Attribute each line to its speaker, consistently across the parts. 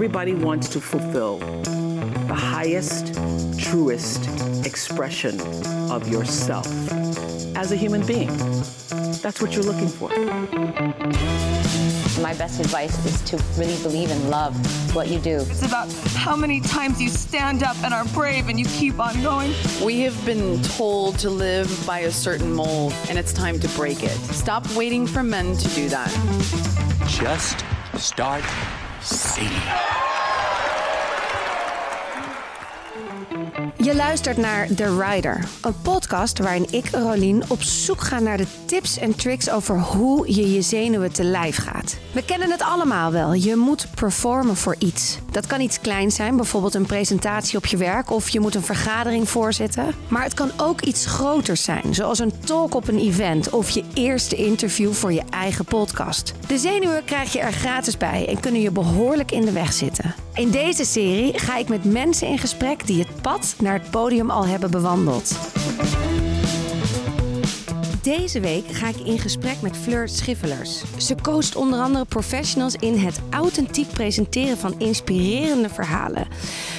Speaker 1: everybody wants to fulfill the highest, truest expression of yourself as a human being. That's what you're looking for.
Speaker 2: My best advice is to really believe and love what you do.
Speaker 3: It's about how many times you stand up and are brave and you keep on going.
Speaker 4: We have been told to live by a certain mold, and it's time to break it. Stop waiting for men to do that.
Speaker 5: Just start singing.
Speaker 6: Je luistert naar The Rider, een podcast waarin ik, Rolien, op zoek ga naar de tips en tricks over hoe je je zenuwen te lijf gaat. We kennen het allemaal wel. Je moet performen voor iets. Dat kan iets kleins zijn, bijvoorbeeld een presentatie op je werk of je moet een vergadering voorzitten. Maar het kan ook iets groters zijn, zoals een talk op een event of je eerste interview voor je eigen podcast. De zenuwen krijg je er gratis bij en kunnen je behoorlijk in de weg zitten. In deze serie ga ik met mensen in gesprek die het pad naar het podium al hebben bewandeld. Deze week ga ik in gesprek met Fleur Schiffelers. Ze coacht onder andere professionals in het authentiek presenteren van inspirerende verhalen.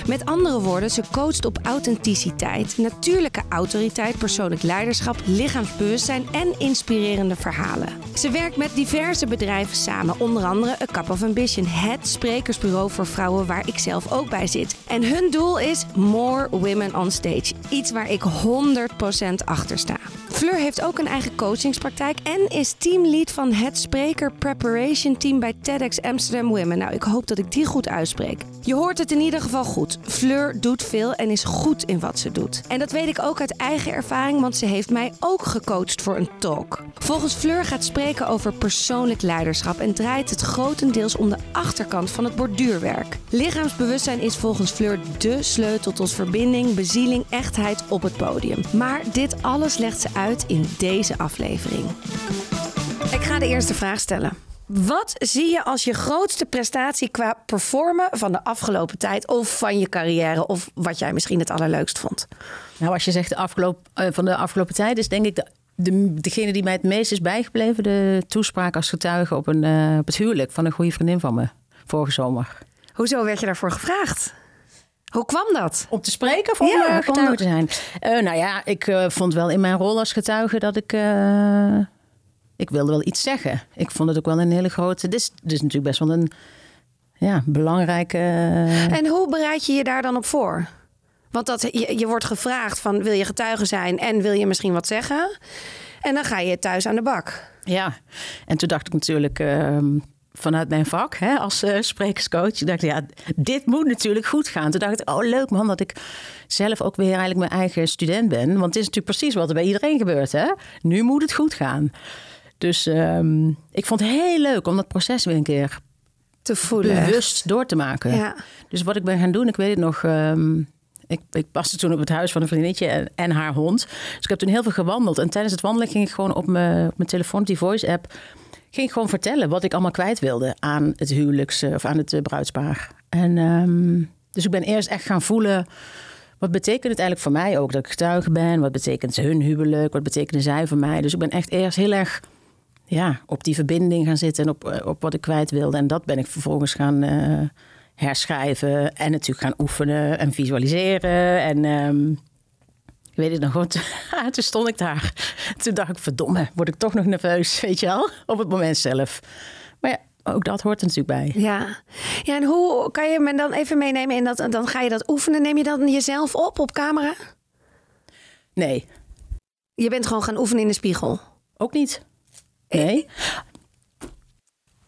Speaker 6: Met andere woorden, ze coacht op authenticiteit, natuurlijke autoriteit, persoonlijk leiderschap, lichaamsbewustzijn en inspirerende verhalen. Ze werkt met diverse bedrijven samen, onder andere A Cup of Ambition, het sprekersbureau voor vrouwen waar ik zelf ook bij zit. En hun doel is More Women on Stage, iets waar ik 100% achter sta. Fleur heeft ook een eigen coachingspraktijk en is teamlead van het Spreker Preparation Team bij TEDx Amsterdam Women. Nou, ik hoop dat ik die goed uitspreek. Je hoort het in ieder geval goed. Fleur doet veel en is goed in wat ze doet. En dat weet ik ook uit eigen ervaring, want ze heeft mij ook gecoacht voor een talk. Volgens Fleur gaat spreken over persoonlijk leiderschap en draait het grotendeels om de achterkant van het borduurwerk. Lichaamsbewustzijn is volgens Fleur dé sleutel tot verbinding, bezieling, echtheid op het podium. Maar dit alles legt ze uit in deze aflevering. Ik ga de eerste vraag stellen. Wat zie je als je grootste prestatie qua performen van de afgelopen tijd of van je carrière of wat jij misschien het allerleukst vond?
Speaker 7: Nou, als je zegt de afgelopen, uh, van de afgelopen tijd, is denk ik de, de, degene die mij het meest is bijgebleven, de toespraak als getuige op, een, uh, op het huwelijk van een goede vriendin van me vorige zomer.
Speaker 6: Hoezo werd je daarvoor gevraagd? Hoe kwam dat?
Speaker 7: Om te spreken of om
Speaker 6: Ja,
Speaker 7: getuige
Speaker 6: om-
Speaker 7: te zijn? Uh, nou ja, ik uh, vond wel in mijn rol als getuige dat ik... Uh, ik wilde wel iets zeggen. Ik vond het ook wel een hele grote... Dit is, dit is natuurlijk best wel een ja, belangrijke...
Speaker 6: En hoe bereid je je daar dan op voor? Want dat, je, je wordt gevraagd van wil je getuige zijn en wil je misschien wat zeggen? En dan ga je thuis aan de bak.
Speaker 7: Ja, en toen dacht ik natuurlijk... Vanuit mijn vak hè, als uh, sprekerscoach. Ik dacht, ja, dit moet natuurlijk goed gaan. Toen dacht ik, oh leuk man, dat ik zelf ook weer eigenlijk mijn eigen student ben. Want het is natuurlijk precies wat er bij iedereen gebeurt. Hè? Nu moet het goed gaan. Dus um, ik vond het heel leuk om dat proces weer een keer
Speaker 6: te voelen.
Speaker 7: Bewust door te maken.
Speaker 6: Ja.
Speaker 7: Dus wat ik ben gaan doen, ik weet het nog... Um, ik, ik paste toen op het huis van een vriendinnetje en, en, haar hond. Dus ik heb toen heel veel gewandeld. En tijdens het wandelen ging ik gewoon op mijn, op mijn telefoon, die voice app ging gewoon vertellen wat ik allemaal kwijt wilde aan het huwelijks of aan het uh, bruidspaar. En um, dus ik ben eerst echt gaan voelen. Wat betekent het eigenlijk voor mij ook dat ik getuige ben? Wat betekent hun huwelijk? Wat betekenen zij voor mij? Dus ik ben echt eerst heel erg ja, op die verbinding gaan zitten en op, op wat ik kwijt wilde. En dat ben ik vervolgens gaan herschrijven en natuurlijk gaan oefenen en visualiseren. En um, ik weet het nog goed. Toen stond ik daar. Toen dacht ik, verdomme, word ik toch nog nerveus, weet je wel? Op het moment zelf. Maar ja, ook dat hoort er natuurlijk bij.
Speaker 6: Ja. ja, en hoe kan je me dan even meenemen in dat? Dan ga je dat oefenen. Neem je dan jezelf op op camera?
Speaker 7: Nee.
Speaker 6: Je bent gewoon gaan oefenen in de spiegel?
Speaker 7: Ook niet. Nee.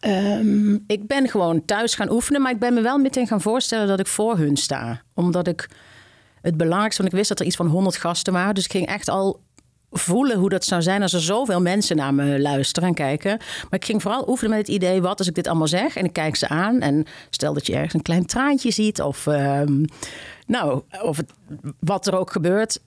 Speaker 7: Um, ik ben gewoon thuis gaan oefenen, maar ik ben me wel meteen gaan voorstellen dat ik voor hun sta. Omdat ik het belangrijkste, want ik wist dat er iets van 100 gasten waren. Dus ik ging echt al voelen hoe dat zou zijn als er zoveel mensen naar me luisteren en kijken. Maar ik ging vooral oefenen met het idee, wat als ik dit allemaal zeg? En ik kijk ze aan en stel dat je ergens een klein traantje ziet of, um, nou, of het, wat er ook gebeurt.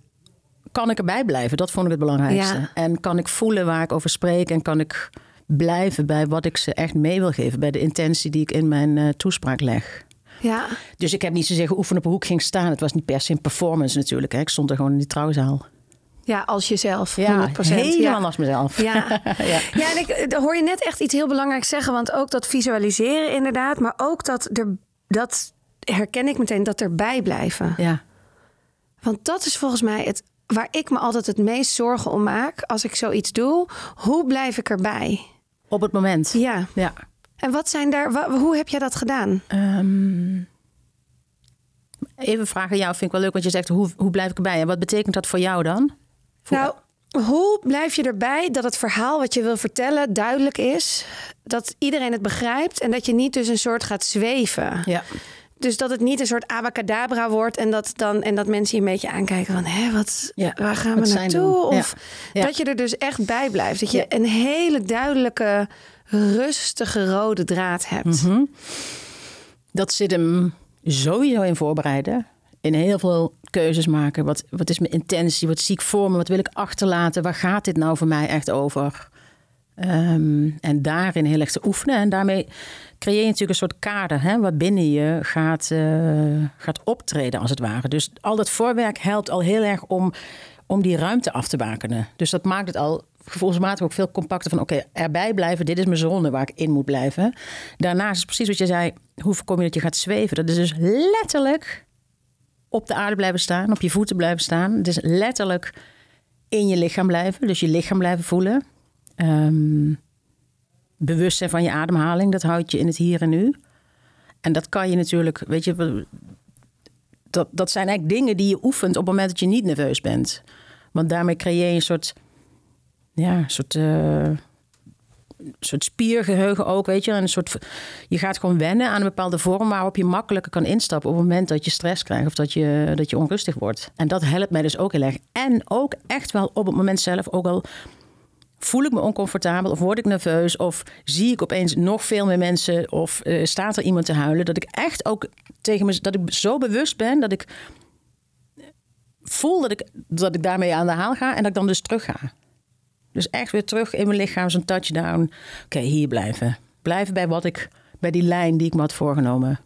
Speaker 7: Kan ik erbij blijven? Dat vond ik het belangrijkste.
Speaker 6: Ja.
Speaker 7: En kan ik voelen waar ik over spreek en kan ik blijven bij wat ik ze echt mee wil geven, bij de intentie die ik in mijn uh, toespraak leg.
Speaker 6: Ja.
Speaker 7: Dus ik heb niet zozeer geoefend op hoe ik ging staan. Het was niet per se een performance natuurlijk. Hè. Ik stond er gewoon in die trouwzaal.
Speaker 6: Ja, als jezelf. 100%.
Speaker 7: Ja, helemaal
Speaker 6: ja.
Speaker 7: als mezelf.
Speaker 6: Ja,
Speaker 7: ja.
Speaker 6: ja en ik, daar hoor je net echt iets heel belangrijks zeggen. Want ook dat visualiseren inderdaad. Maar ook dat er dat herken ik meteen, dat erbij blijven.
Speaker 7: Ja.
Speaker 6: Want dat is volgens mij het waar ik me altijd het meest zorgen om maak als ik zoiets doe. Hoe blijf ik erbij?
Speaker 7: Op het moment.
Speaker 6: Ja.
Speaker 7: Ja.
Speaker 6: En wat zijn daar, hoe heb jij dat gedaan?
Speaker 7: Ehm, even vragen aan jou, vind ik wel leuk, want je zegt hoe, hoe blijf ik erbij? En wat betekent dat voor jou dan? Voor-
Speaker 6: Nou, hoe blijf je erbij dat het verhaal wat je wil vertellen duidelijk is? Dat iedereen het begrijpt en dat je niet dus een soort gaat zweven.
Speaker 7: Ja.
Speaker 6: Dus dat het niet een soort abacadabra wordt en dat, dan, en dat mensen je een beetje aankijken van... Hé, wat,
Speaker 7: Ja,
Speaker 6: waar gaan we naartoe?
Speaker 7: Ja.
Speaker 6: Of
Speaker 7: Ja.
Speaker 6: dat je er dus echt bij blijft. Dat je een hele duidelijke, rustige rode draad hebt.
Speaker 7: Mhm. Dat zit hem sowieso in voorbereiden. In heel veel keuzes maken. Wat, wat is mijn intentie? Wat zie ik voor me? Wat wil ik achterlaten? Waar gaat dit nou voor mij echt over? Ehm, en daarin heel erg te oefenen. En daarmee creëer je natuurlijk een soort kader... Hè, wat binnen je gaat, eh, gaat optreden, als het ware. Dus al dat voorwerk helpt al heel erg om, om die ruimte af te bakenen. Dus dat maakt het al gevoelsmatig ook veel compacter van... oké, erbij blijven, dit is mijn zone waar ik in moet blijven. Daarnaast is precies wat je zei... hoe voorkom je dat je gaat zweven? Dat is dus letterlijk op de aarde blijven staan, op je voeten blijven staan. Het is letterlijk in je lichaam blijven, dus je lichaam blijven voelen. Ehm, bewust zijn van je ademhaling, dat houdt je in het hier en nu. En dat kan je natuurlijk, weet je, dat, dat zijn eigenlijk dingen die je oefent op het moment dat je niet nerveus bent. Want daarmee creëer je een soort, ja, een soort, eh, soort spiergeheugen ook, weet je. En een soort, je gaat gewoon wennen aan een bepaalde vorm waarop je makkelijker kan instappen op het moment dat je stress krijgt of dat je, dat je onrustig wordt. En dat helpt mij dus ook heel erg. En ook echt wel op het moment zelf, ook al voel ik me oncomfortabel of word ik nerveus of zie ik opeens nog veel meer mensen of eh, staat er iemand te huilen, dat ik echt ook tegen me, dat ik zo bewust ben dat ik voel dat ik, dat ik daarmee aan de haal ga en dat ik dan dus terug ga. Dus echt weer terug in mijn lichaam, zo'n touchdown. Oké, hier blijven. Blijven bij wat ik, bij die lijn die ik me had voorgenomen.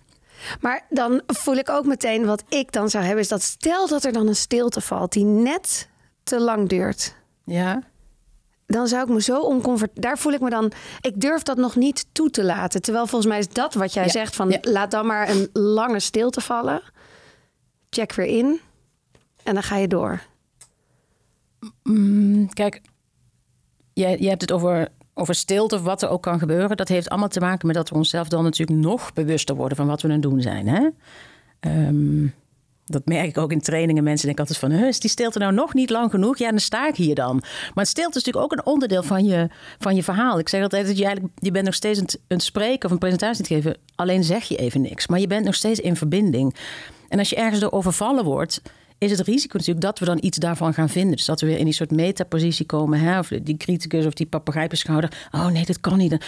Speaker 6: Maar dan voel ik ook meteen wat ik dan zou hebben... is dat stel dat er dan een stilte valt die net te lang duurt...
Speaker 7: Ja.
Speaker 6: dan zou ik me zo oncomfortabel. Daar voel ik me dan. Ik durf dat nog niet toe te laten. Terwijl volgens mij is dat wat jij
Speaker 7: Ja,
Speaker 6: zegt: van
Speaker 7: ja.
Speaker 6: laat dan maar een lange stilte vallen. Check weer in. En dan ga je door.
Speaker 7: Kijk, jij, jij hebt het over, over stilte of wat er ook kan gebeuren. Dat heeft allemaal te maken met dat we onszelf dan natuurlijk nog bewuster worden van wat we aan het doen zijn. Hè? Ehm, dat merk ik ook in trainingen. Mensen denken altijd van, "Huh, is die stilte nou nog niet lang genoeg? Ja, dan sta ik hier dan. Maar stilte is natuurlijk ook een onderdeel van je, van je verhaal. Ik zeg altijd dat je eigenlijk, je bent nog steeds het spreken of een presentatie te geven. Alleen zeg je even niks. Maar je bent nog steeds in verbinding. En als je ergens door overvallen wordt, is het risico natuurlijk dat we dan iets daarvan gaan vinden. Dus dat we weer in die soort metapositie komen. Hè? Of die criticus of die papegaaipbeschouder. Oh nee, dat kan niet. Op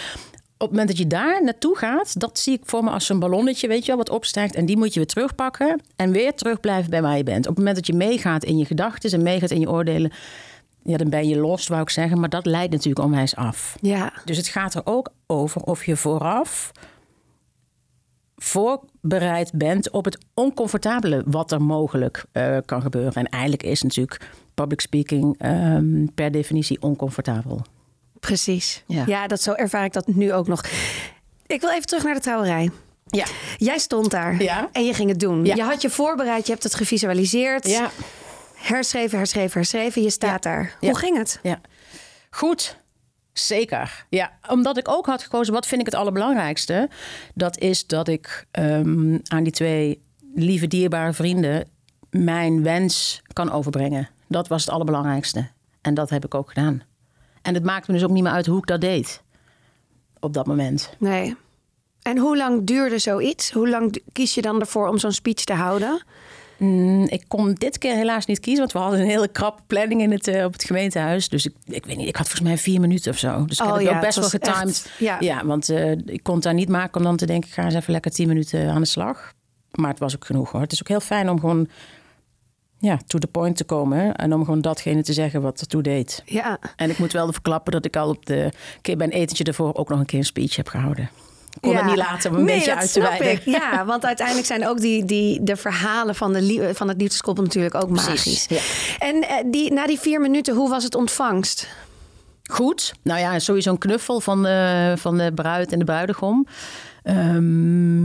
Speaker 7: het moment dat je daar naartoe gaat, dat zie ik voor me als een ballonnetje, weet je wel, wat opstijgt. En die moet je weer terugpakken en weer terug blijven bij waar je bent. Op het moment dat je meegaat in je gedachten en meegaat in je oordelen, ja, dan ben je los, wou ik zeggen. Maar dat leidt natuurlijk onwijs af.
Speaker 6: Ja.
Speaker 7: Dus het gaat er ook over of je vooraf voorbereid bent op het oncomfortabele wat er mogelijk eh, kan gebeuren. En eigenlijk is natuurlijk public speaking ehm, per definitie oncomfortabel.
Speaker 6: Precies. Ja.
Speaker 7: Ja.
Speaker 6: dat zo ervaar ik dat nu ook nog. Ik wil even terug naar de trouwerij.
Speaker 7: Ja.
Speaker 6: Jij stond daar
Speaker 7: Ja.
Speaker 6: en je ging het doen.
Speaker 7: Ja.
Speaker 6: Je had je voorbereid, je hebt het gevisualiseerd.
Speaker 7: Ja.
Speaker 6: Herschreven, herschreven, herschreven. Je staat daar.
Speaker 7: Ja.
Speaker 6: Hoe ging het?
Speaker 7: Ja, goed. Zeker. Ja, omdat ik ook had gekozen, wat vind ik het allerbelangrijkste? Dat is dat ik ehm, aan die twee lieve, dierbare vrienden mijn wens kan overbrengen. Dat was het allerbelangrijkste. En dat heb ik ook gedaan. En het maakt me dus ook niet meer uit hoe ik dat deed. Op dat moment.
Speaker 6: Nee. En hoe lang duurde zoiets? Hoe lang kies je dan ervoor om zo'n speech te houden?
Speaker 7: Mm, Ik kon dit keer helaas niet kiezen, want we hadden een hele krappe planning in het, eh, op het gemeentehuis. Dus ik, ik weet niet, ik had volgens mij vier minuten of zo. Dus ik
Speaker 6: Oh
Speaker 7: heb het
Speaker 6: ja,
Speaker 7: wel best wel getimed.
Speaker 6: echt- ja.
Speaker 7: want eh, ik kon het daar niet maken om dan te denken, ik ga eens even lekker tien minuten aan de slag. Maar het was ook genoeg hoor. Het is ook heel fijn om gewoon ja, to the point te komen. En om gewoon datgene te zeggen wat ertoe deed.
Speaker 6: Ja.
Speaker 7: En ik moet wel verklappen dat ik al op de keer bij een etentje ervoor ook nog een keer een speech heb gehouden. Ik kon
Speaker 6: Ja.
Speaker 7: het niet laten om een
Speaker 6: nee,
Speaker 7: beetje uit te wijden.
Speaker 6: Ja, want uiteindelijk zijn ook die, die, de verhalen van, de, van het liefdeskoppel natuurlijk ook magisch.
Speaker 7: Ja.
Speaker 6: En eh, die, na die vier minuten, hoe was het ontvangst?
Speaker 7: Goed. Nou ja, sowieso een knuffel van de, van de bruid en de bruidegom. Ehm,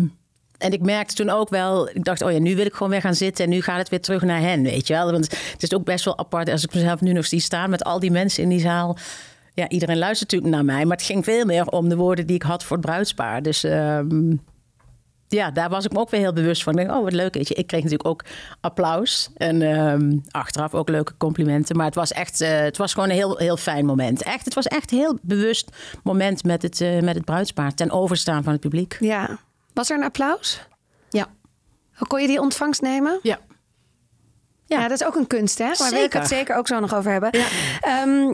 Speaker 7: En ik merkte toen ook wel, ik dacht, oh ja, nu wil ik gewoon weer gaan zitten en nu gaat het weer terug naar hen, weet je wel. Want het is ook best wel apart als ik mezelf nu nog zie staan met al die mensen in die zaal. Ja, iedereen luistert natuurlijk naar mij, maar het ging veel meer om de woorden die ik had voor het bruidspaar. Dus ehm, ja, daar was ik me ook weer heel bewust van. Ik denk, oh, wat leuk, weet je. Ik kreeg natuurlijk ook applaus en ehm, achteraf ook leuke complimenten. Maar het was echt, eh, het was gewoon een heel, heel fijn moment. Echt, het was echt een heel bewust moment met het, eh, met het bruidspaar ten overstaan van het publiek.
Speaker 6: Ja. Was er een applaus?
Speaker 7: Ja.
Speaker 6: Kon je die ontvangst nemen?
Speaker 7: Ja.
Speaker 6: Ja, dat is ook een kunst, hè? Waar wil ik
Speaker 7: Zeker.
Speaker 6: het zeker ook zo nog over hebben. Ehm,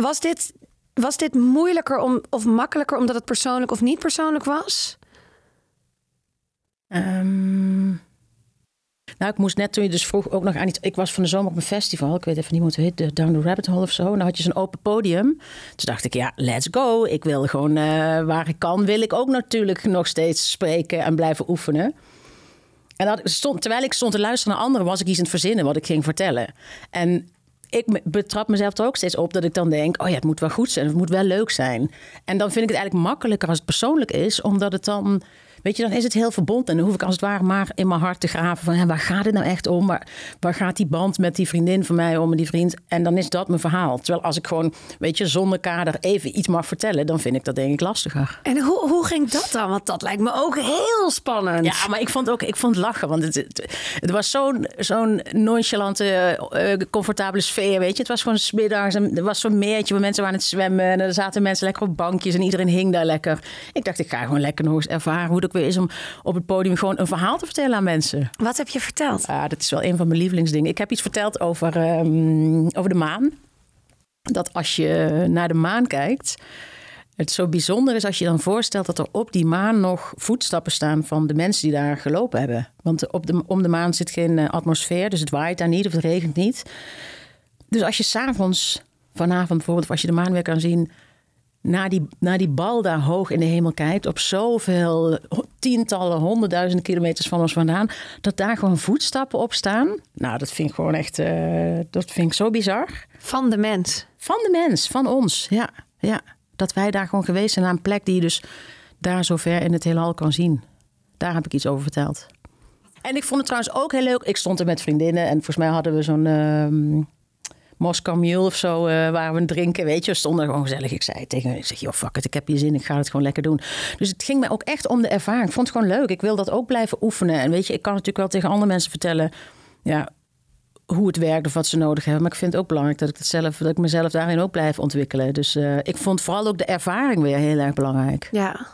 Speaker 6: was, dit, was dit moeilijker om, of makkelijker omdat het persoonlijk of niet persoonlijk was?
Speaker 7: Ehm, nou, ik moest net toen je dus vroeg ook nog aan iets. Ik was van de zomer op een festival. Ik weet even niet hoe het heet. de Down the Rabbit Hole of zo. En dan had je zo'n open podium. Toen dacht ik, ja, let's go. Ik wil gewoon eh, waar ik kan, wil ik ook natuurlijk nog steeds spreken en blijven oefenen. En dat stond, terwijl ik stond te luisteren naar anderen, was ik iets aan het verzinnen wat ik ging vertellen. En ik betrap mezelf er ook steeds op dat ik dan denk: oh ja, het moet wel goed zijn, het moet wel leuk zijn. En dan vind ik het eigenlijk makkelijker als het persoonlijk is, omdat het dan. Weet je, dan is het heel verbonden. En dan hoef ik als het ware maar in mijn hart te graven van... Hè, waar gaat het nou echt om? Waar, waar gaat die band met die vriendin van mij om en die vriend? En dan is dat mijn verhaal. Terwijl als ik gewoon, weet je, zonder kader even iets mag vertellen... dan vind ik dat denk ik lastiger.
Speaker 6: En hoe, hoe ging dat dan? Want dat lijkt me ook heel spannend.
Speaker 7: Ja, maar ik vond ook ik vond lachen. Want het, het, het was zo'n zo'n nonchalante, eh, comfortabele sfeer. Weet je, het was gewoon smiddags. En er was zo'n meertje waar mensen waren aan het zwemmen. En er zaten mensen lekker op bankjes en iedereen hing daar lekker. Ik dacht, ik ga gewoon lekker nog eens ervaren hoe weer is om op het podium gewoon een verhaal te vertellen aan mensen.
Speaker 6: Wat heb je verteld?
Speaker 7: Ja, dat is wel een van mijn lievelingsdingen. Ik heb iets verteld over, ehm, over de maan. Dat als je naar de maan kijkt, het zo bijzonder is als je dan voorstelt dat er op die maan nog voetstappen staan van de mensen die daar gelopen hebben. Want op de, om de maan zit geen eh, atmosfeer, dus het waait daar niet of het regent niet. Dus als je s'avonds, vanavond bijvoorbeeld, of als je de maan weer kan zien, naar die, naar die bal daar hoog in de hemel kijkt, op zoveel tientallen, honderdduizenden kilometers van ons vandaan, dat daar gewoon voetstappen op staan. Nou, dat vind ik gewoon echt, eh, dat vind ik zo bizar.
Speaker 6: Van de mens.
Speaker 7: Van de mens, van ons, ja. ja. Dat wij daar gewoon geweest zijn naar een plek die je dus daar zo ver in het heelal kan zien. Daar heb ik iets over verteld. En ik vond het trouwens ook heel leuk. Ik stond er met vriendinnen en volgens mij hadden we zo'n ehm Moscow Mule of zo, eh, waar we drinken, weet je. We stonden gewoon gezellig. Ik zei tegen ik zeg, joh, fuck it, ik heb hier zin, ik ga het gewoon lekker doen. Dus het ging mij ook echt om de ervaring. Ik vond het gewoon leuk. Ik wil dat ook blijven oefenen. En weet je, ik kan natuurlijk wel tegen andere mensen vertellen, ja, hoe het werkt of wat ze nodig hebben. Maar ik vind het ook belangrijk dat ik, het zelf, dat ik mezelf daarin ook blijf ontwikkelen. Dus eh, ik vond vooral ook de ervaring weer heel erg belangrijk.
Speaker 6: Ja.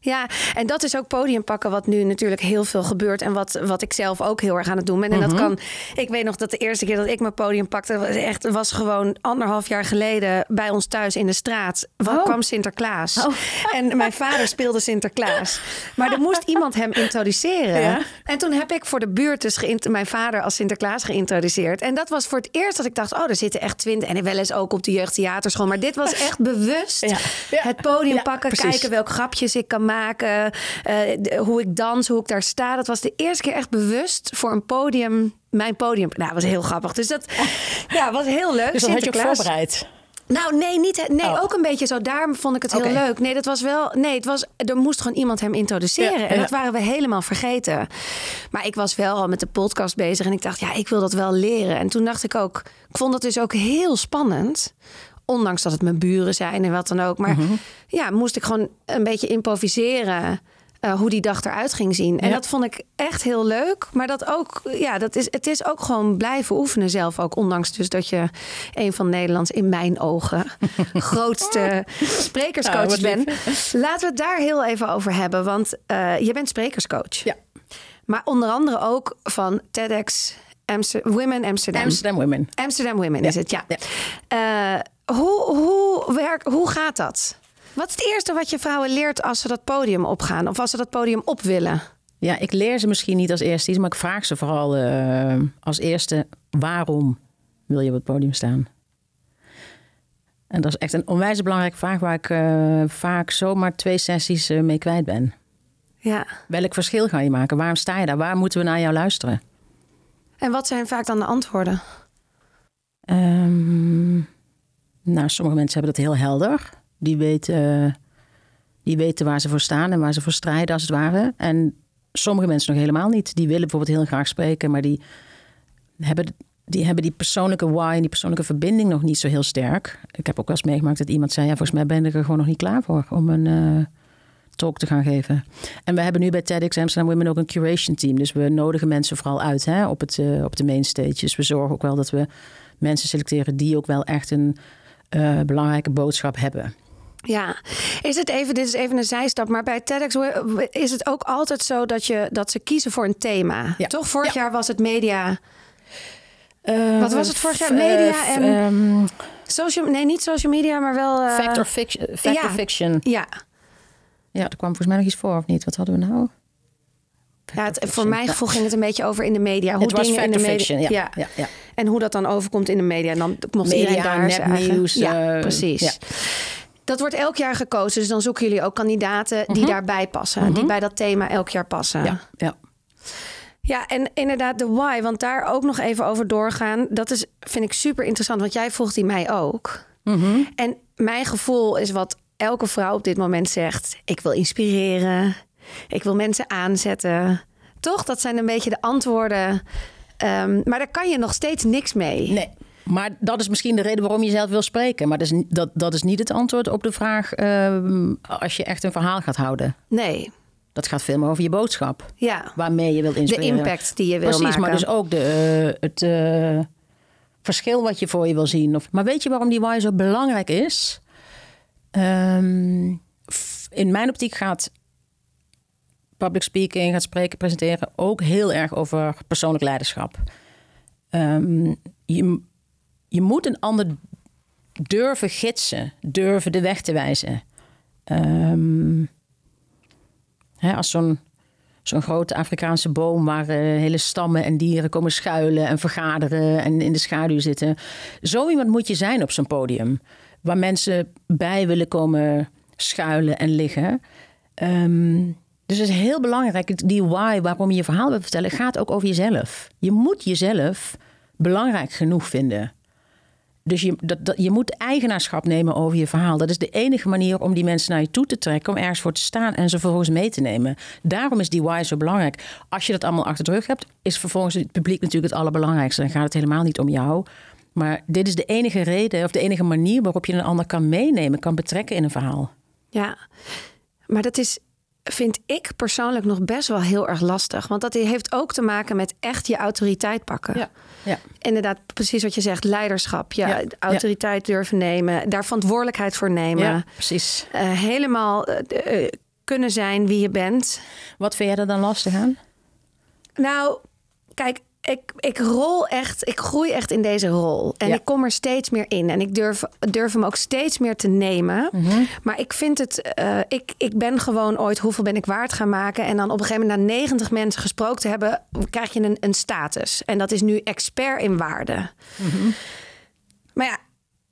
Speaker 6: Ja, en dat is ook podium pakken, wat nu natuurlijk heel veel gebeurt. En wat, wat ik zelf ook heel erg aan het doen ben. En dat kan. Ik weet nog dat de eerste keer dat ik mijn podium pakte, was echt was gewoon anderhalf jaar geleden bij ons thuis in de straat. Wa- kwam Sinterklaas. En mijn vader speelde Sinterklaas. Maar er moest iemand hem introduceren.
Speaker 7: Ja.
Speaker 6: En toen heb ik voor de buurt dus mijn vader als Sinterklaas geïntroduceerd. En dat was voor het eerst dat ik dacht: oh, er zitten echt twintig. En wel eens ook op de jeugdtheaterschool. Maar dit was echt bewust
Speaker 7: Ja. Ja.
Speaker 6: het podium pakken, kijken welke grapjes ik kan maken, eh, hoe ik dans, hoe ik daar sta. Dat was de eerste keer echt bewust voor een podium, mijn podium. Nou, dat was heel grappig. Dus dat ja, was heel leuk.
Speaker 7: Dus dat had je ook
Speaker 6: Sinterklaas.
Speaker 7: voorbereid.
Speaker 6: Nou, nee, niet, nee
Speaker 7: Oh.
Speaker 6: ook een beetje zo. Daar vond ik het heel leuk. Nee, dat was wel. Nee, het was. Er moest gewoon iemand hem introduceren.
Speaker 7: Ja,
Speaker 6: En
Speaker 7: ja.
Speaker 6: dat waren we helemaal vergeten. Maar ik was wel al met de podcast bezig en ik dacht, ja, ik wil dat wel leren. En toen dacht ik ook, ik vond dat dus ook heel spannend. Ondanks dat het mijn buren zijn en wat dan ook. Maar
Speaker 7: Mhm.
Speaker 6: ja, moest ik gewoon een beetje improviseren. eh, hoe die dag eruit ging zien. En
Speaker 7: Ja.
Speaker 6: dat vond ik echt heel leuk. Maar dat ook, ja, dat is, het is ook gewoon blijven oefenen zelf ook. Ondanks dus dat je een van Nederlands, in mijn ogen, grootste sprekerscoaches
Speaker 7: Nou, wat
Speaker 6: bent. Laten we het daar heel even over hebben. Want eh, je bent sprekerscoach.
Speaker 7: Ja.
Speaker 6: Maar onder andere ook van TEDx Amster- Women Amsterdam.
Speaker 7: Amsterdam Women.
Speaker 6: Amsterdam Women is het, ja.
Speaker 7: Ja.
Speaker 6: Eh, hoe, hoe, werk, hoe gaat dat? Wat is het eerste wat je vrouwen leert als ze dat podium opgaan? Of als ze dat podium op willen?
Speaker 7: Ja, ik leer ze misschien niet als eerste iets, maar ik vraag ze vooral eh, als eerste: waarom wil je op het podium staan? En dat is echt een onwijs belangrijke vraag waar ik eh, vaak zomaar twee sessies eh, mee kwijt ben.
Speaker 6: Ja.
Speaker 7: Welk verschil ga je maken? Waarom sta je daar? Waar moeten we naar jou luisteren?
Speaker 6: En wat zijn vaak dan de antwoorden?
Speaker 7: Ehm, nou, sommige mensen hebben dat heel helder. Die weten, die Die weten waar ze voor staan en waar ze voor strijden, als het ware. En sommige mensen nog helemaal niet. Die willen bijvoorbeeld heel graag spreken, maar die hebben, die hebben die persoonlijke why en die persoonlijke verbinding nog niet zo heel sterk. Ik heb ook wel eens meegemaakt dat iemand zei: Ja, volgens mij ben ik er gewoon nog niet klaar voor om een uh, talk te gaan geven. En we hebben nu bij TEDx Amsterdam Women ook een curation team. Dus we nodigen mensen vooral uit hè, op, het, uh, op de mainstage. Dus we zorgen ook wel dat we mensen selecteren die ook wel echt een uh, belangrijke boodschap hebben.
Speaker 6: Ja, is het even, dit is even een zijstap, maar bij TEDx is het ook altijd zo dat, je, dat ze kiezen voor een thema. Ja. Toch? Vorig ja. jaar was het media. Uh, Wat was het vorig jaar? Media en. Um, social, nee, niet social media, maar wel.
Speaker 7: Uh, fact or fiction. Fact ja. or fiction.
Speaker 6: Ja.
Speaker 7: Ja, er kwam volgens mij nog iets voor, of niet? Wat hadden we nou?
Speaker 6: Ja, het, voor mijn gevoel ging het een beetje over in de media.
Speaker 7: Hoe het was dingen in de media. Fiction, ja. Ja.
Speaker 6: En hoe dat dan overkomt in de media. En dan mocht media, iedereen daar
Speaker 7: nepnieuws.
Speaker 6: Ja, uh, precies. Dat wordt elk jaar gekozen. Dus dan zoeken jullie ook kandidaten die mhm. daarbij passen. Die mhm. bij dat thema elk jaar passen.
Speaker 7: Ja, ja.
Speaker 6: Ja, en inderdaad de why. Want daar ook nog even over doorgaan. Dat is, vind ik super interessant. Want jij vroeg die mij ook.
Speaker 7: Mhm.
Speaker 6: En mijn gevoel is wat elke vrouw op dit moment zegt. Ik wil inspireren. Ik wil mensen aanzetten. Toch? Dat zijn een beetje de antwoorden. Um, maar daar kan je nog steeds niks mee.
Speaker 7: Nee. Maar dat is misschien de reden waarom je zelf wil spreken. Maar dat is, dat, dat is niet het antwoord op de vraag uh, als je echt een verhaal gaat houden.
Speaker 6: Nee.
Speaker 7: Dat gaat veel meer over je boodschap.
Speaker 6: Ja.
Speaker 7: Waarmee je wilt inspireren.
Speaker 6: De impact die je wil
Speaker 7: Precies,
Speaker 6: maken.
Speaker 7: maar dus ook de, uh, het uh, verschil wat je voor je wil zien. Of, maar weet je waarom die why zo belangrijk is? Um, in mijn optiek gaat public speaking, gaat spreken, presenteren ook heel erg over persoonlijk leiderschap. Um, je, je moet een ander durven gidsen, durven de weg te wijzen. Um, hè, als zo'n zo'n grote Afrikaanse boom waar uh, hele stammen en dieren komen schuilen en vergaderen en in de schaduw zitten. Zo iemand moet je zijn op zo'n podium, waar mensen bij willen komen schuilen en liggen. Um, dus het is heel belangrijk, die why, waarom je je verhaal wilt vertellen, gaat ook over jezelf. Je moet jezelf belangrijk genoeg vinden. Dus je, dat, dat, je moet eigenaarschap nemen over je verhaal. Dat is de enige manier om die mensen naar je toe te trekken, om ergens voor te staan en ze vervolgens mee te nemen. Daarom is die why zo belangrijk. Als je dat allemaal achter de rug hebt, is vervolgens het publiek natuurlijk het allerbelangrijkste. Dan gaat het helemaal niet om jou. Maar dit is de enige reden of de enige manier waarop je een ander kan meenemen, kan betrekken in een verhaal.
Speaker 6: Ja, maar dat is vind ik persoonlijk nog best wel heel erg lastig. Want dat heeft ook te maken met echt je autoriteit pakken.
Speaker 7: Ja. Ja.
Speaker 6: Inderdaad, precies wat je zegt, leiderschap. Ja, ja. autoriteit durven nemen, daar verantwoordelijkheid voor nemen.
Speaker 7: Ja, precies.
Speaker 6: Uh, helemaal uh, kunnen zijn wie je bent.
Speaker 7: Wat vind jij er dan lastig aan?
Speaker 6: Nou, kijk, ik, ik rol echt, ik groei echt in deze rol. En ik kom er steeds meer in. En ik durf, durf hem ook steeds meer te nemen.
Speaker 7: Mhm.
Speaker 6: Maar ik vind het, uh, ik, ik ben gewoon ooit, hoeveel ben ik waard gaan maken? En dan op een gegeven moment na 90 mensen gesproken te hebben, krijg je een, een status. En dat is nu expert in waarde.
Speaker 7: Mhm.
Speaker 6: Maar ja,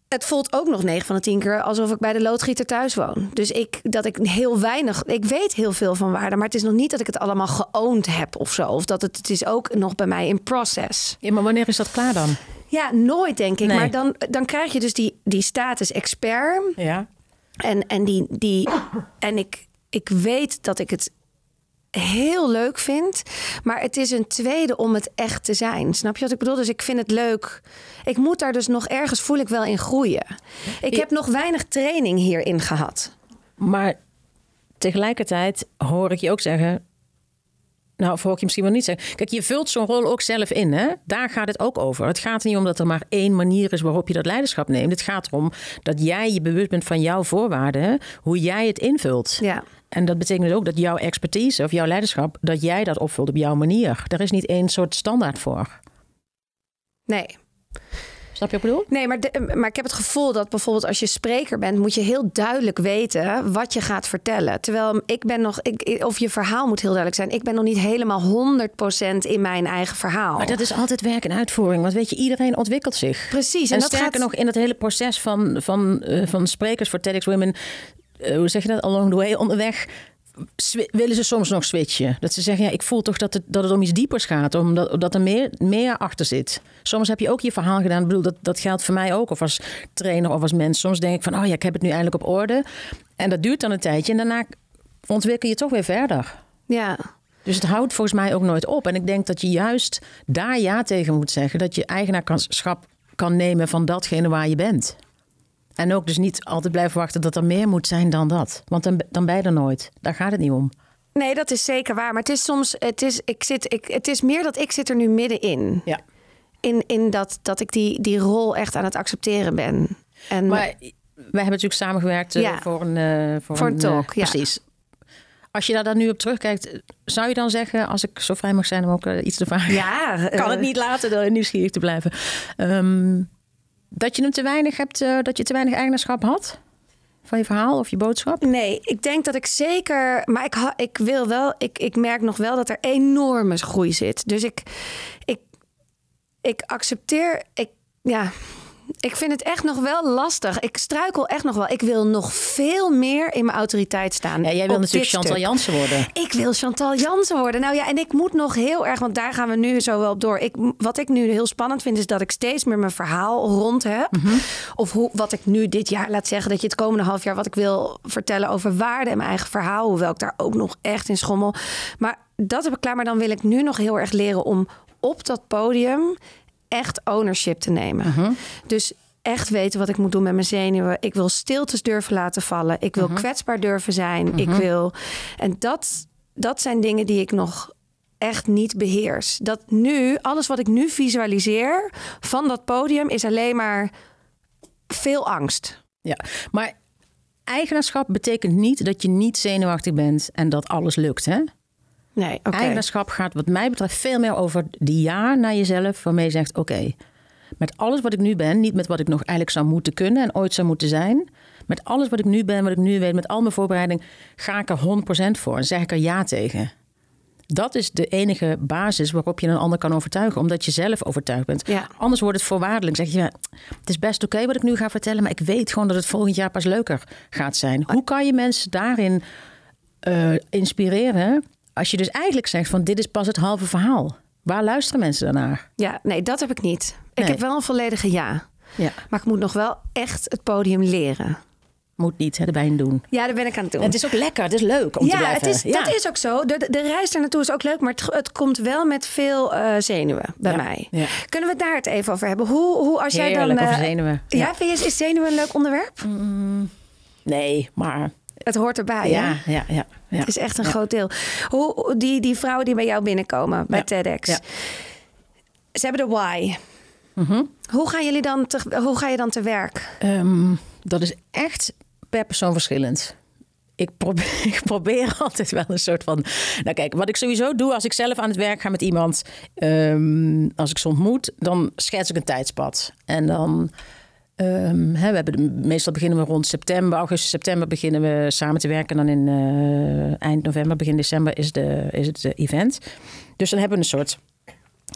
Speaker 6: het voelt ook nog 9 van de 10 keer alsof ik bij de loodgieter thuis woon. Dus ik, dat ik heel weinig, ik weet heel veel van waarde, maar het is nog niet dat ik het allemaal geoond heb of zo. Of dat het, het is ook nog bij mij in process.
Speaker 7: Ja, maar wanneer is dat klaar dan?
Speaker 6: Ja, nooit denk ik. Nee. Maar dan, dan krijg je dus die, die status expert.
Speaker 7: Ja.
Speaker 6: En, en, die, die, en ik, ik weet dat ik het heel leuk vind. Maar het is een tweede om het echt te zijn. Snap je wat ik bedoel? Dus ik vind het leuk. Ik moet daar dus nog ergens voel ik wel in groeien. Ik heb nog weinig training hierin gehad.
Speaker 7: Maar tegelijkertijd hoor ik je ook zeggen. Nou, hoor ik je misschien wel niet zeggen. Kijk, je vult zo'n rol ook zelf in. Hè? Daar gaat het ook over. Het gaat er niet om dat er maar één manier is waarop je dat leiderschap neemt. Het gaat erom dat jij je bewust bent van jouw voorwaarden. Hoe jij het invult.
Speaker 6: Ja.
Speaker 7: En dat betekent dus ook dat jouw expertise of jouw leiderschap, dat jij dat opvult op jouw manier. Er is niet één soort standaard voor.
Speaker 6: Nee.
Speaker 7: Snap je wat ik bedoel?
Speaker 6: Nee, maar, de, maar ik heb het gevoel dat bijvoorbeeld als je spreker bent, moet je heel duidelijk weten wat je gaat vertellen. Terwijl ik ben nog, ik, of je verhaal moet heel duidelijk zijn. Ik ben nog niet helemaal 100% in mijn eigen verhaal.
Speaker 7: Maar dat is altijd werk en uitvoering. Want weet je, iedereen ontwikkelt zich.
Speaker 6: Precies.
Speaker 7: En,
Speaker 6: En,
Speaker 7: dat
Speaker 6: dat
Speaker 7: sterker
Speaker 6: gaat...
Speaker 7: nog in het hele proces van, van, uh, van sprekers voor TEDx Women. Uh, hoe zeg je dat? Along the way, onderweg willen ze soms nog switchen. Dat ze zeggen, ja, ik voel toch dat het, dat het om iets diepers gaat. Omdat dat er meer, meer achter zit. Soms heb je ook je verhaal gedaan. Ik bedoel, dat, dat geldt voor mij ook. Of als trainer of als mens. Soms denk ik van, oh ja, ik heb het nu eindelijk op orde. En dat duurt dan een tijdje. En daarna ontwikkel je toch weer verder.
Speaker 6: Ja.
Speaker 7: Dus het houdt volgens mij ook nooit op. En ik denk dat je juist daar ja tegen moet zeggen. Dat je eigenaarschap kan nemen van datgene waar je bent. En ook dus niet altijd blijven wachten dat er meer moet zijn dan dat. Want dan, dan ben je er nooit. Daar gaat het niet om.
Speaker 6: Nee, dat is zeker waar. Maar het is soms, het is, ik zit, ik, het is meer dat ik zit er nu middenin.
Speaker 7: Ja.
Speaker 6: In, in dat, dat ik die, die rol echt aan het accepteren ben. En
Speaker 7: Maar wij hebben natuurlijk samengewerkt eh,
Speaker 6: Ja.
Speaker 7: voor een, eh, voor
Speaker 6: Voor een
Speaker 7: eh,
Speaker 6: talk, ja.
Speaker 7: Precies. Als je daar dan nu op terugkijkt, zou je dan zeggen, als ik zo vrij mag zijn om ook eh, iets te vragen,
Speaker 6: ja,
Speaker 7: kan het
Speaker 6: eh,
Speaker 7: niet laten door nieuwsgierig te blijven, ehm, dat je hem te weinig hebt, eh, dat je te weinig eigenaarschap had van je verhaal of je boodschap?
Speaker 6: Nee, ik denk dat ik zeker. Maar ik, ha- ik wil wel. Ik, ik merk nog wel dat er enorme groei zit. Dus ik. Ik, ik accepteer. Ik, ja. Ik vind het echt nog wel lastig. Ik struikel echt nog wel. Ik wil nog veel meer in mijn autoriteit staan.
Speaker 7: Ja, jij wil natuurlijk Chantal. Jansen worden.
Speaker 6: Ik wil Chantal Jansen worden. Nou ja, en ik moet nog heel erg, want daar gaan we nu zo wel op door. Ik, wat ik nu heel spannend vind, is dat ik steeds meer mijn verhaal rond heb.
Speaker 7: Mhm.
Speaker 6: Of hoe, wat ik nu dit jaar laat zeggen, dat je het komende half jaar wat ik wil vertellen over waarde en mijn eigen verhaal. Hoewel ik daar ook nog echt in schommel. Maar dat heb ik klaar. Maar dan wil ik nu nog heel erg leren om op dat podium echt ownership te nemen.
Speaker 7: Mhm.
Speaker 6: Dus echt weten wat ik moet doen met mijn zenuwen. Ik wil stiltes durven laten vallen. Ik
Speaker 7: Mhm.
Speaker 6: wil kwetsbaar durven zijn. Ik wil. En dat, dat zijn dingen die ik nog echt niet beheers. Dat nu, alles wat ik nu visualiseer van dat podium, is alleen maar veel angst.
Speaker 7: Ja, maar eigenaarschap betekent niet dat je niet zenuwachtig bent en dat alles lukt, hè?
Speaker 6: Nee, oké.
Speaker 7: Eigenaarschap gaat wat mij betreft veel meer over die ja naar jezelf... waarmee je zegt, oké, met alles wat ik nu ben... niet met wat ik nog eigenlijk zou moeten kunnen en ooit zou moeten zijn... met alles wat ik nu ben, wat ik nu weet, met al mijn voorbereiding... ga ik er 100% voor en zeg ik er ja tegen. Dat is de enige basis waarop je een ander kan overtuigen. Omdat je zelf overtuigd bent.
Speaker 6: Ja.
Speaker 7: Anders wordt het voorwaardelijk. Zeg je, ja, het is best oké wat ik nu ga vertellen... maar ik weet gewoon dat het volgend jaar pas leuker gaat zijn. Hoe kan je mensen daarin eh, inspireren... als je dus eigenlijk zegt van dit is pas het halve verhaal? Waar luisteren mensen daarnaar?
Speaker 6: Ja, nee, dat heb ik niet. Ik
Speaker 7: Nee.
Speaker 6: heb wel een volledige ja.
Speaker 7: Ja,
Speaker 6: Maar ik moet nog wel echt het podium leren.
Speaker 7: moet niet, hè, erbij doen.
Speaker 6: Ja, daar ben ik aan het doen.
Speaker 7: En het is ook lekker, het is leuk om te
Speaker 6: ja,
Speaker 7: blijven.
Speaker 6: het is, dat is ook zo. De, de reis daar naartoe is ook leuk, maar het, het komt wel met veel eh, zenuwen bij
Speaker 7: Ja,
Speaker 6: mij.
Speaker 7: ja.
Speaker 6: Kunnen we het daar het even over hebben? Hoe, hoe als jij dan.
Speaker 7: Heerlijk, over
Speaker 6: eh,
Speaker 7: zenuwen.
Speaker 6: Ja,
Speaker 7: Ja.
Speaker 6: vind je, is zenuwen een leuk onderwerp?
Speaker 7: Nee, maar
Speaker 6: Het hoort erbij.
Speaker 7: ja, ja, ja. Ja.
Speaker 6: Het is echt een
Speaker 7: Ja.
Speaker 6: groot deel. Hoe, die, die vrouwen die bij jou binnenkomen bij. TEDx. Ze hebben de why.
Speaker 7: Mhm.
Speaker 6: Hoe, gaan jullie dan te, hoe ga je dan te werk?
Speaker 7: Ehm, dat is echt per persoon verschillend. Ik probeer, ik probeer altijd wel een soort van. Nou, kijk, wat ik sowieso doe als ik zelf aan het werk ga met iemand. ehm, als ik ze ontmoet, dan schets ik een tijdspad. En dan. Ehm, hè, we hebben de- meestal beginnen we rond september, augustus, september beginnen we samen te werken. En dan in eh, eind november, begin december is, de, is het eh, event. Dus dan hebben we een soort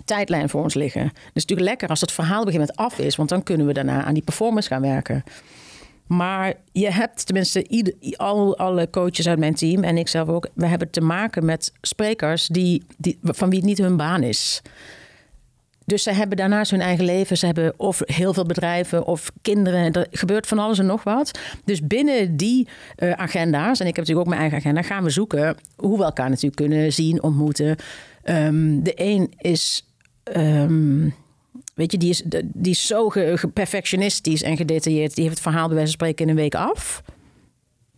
Speaker 7: tijdlijn voor ons liggen. Het is natuurlijk lekker als het verhaal gegeven moment af is, want dan kunnen we daarna aan die performance gaan werken. Maar je hebt tenminste al, alle coaches uit mijn team en ik zelf ook, we hebben te maken met sprekers die, die, van wie het niet hun baan is. Dus ze hebben daarnaast hun eigen leven. Ze hebben of heel veel bedrijven of kinderen. Er gebeurt van alles en nog wat. Dus binnen die eh, agenda's, en ik heb natuurlijk ook mijn eigen agenda, gaan we zoeken hoe we elkaar natuurlijk kunnen zien, ontmoeten. Ehm, de een is. ehm, Weet je, die is, die is zo ge- ge- perfectionistisch en gedetailleerd. Die heeft het verhaal bij wijze van spreken in een week af.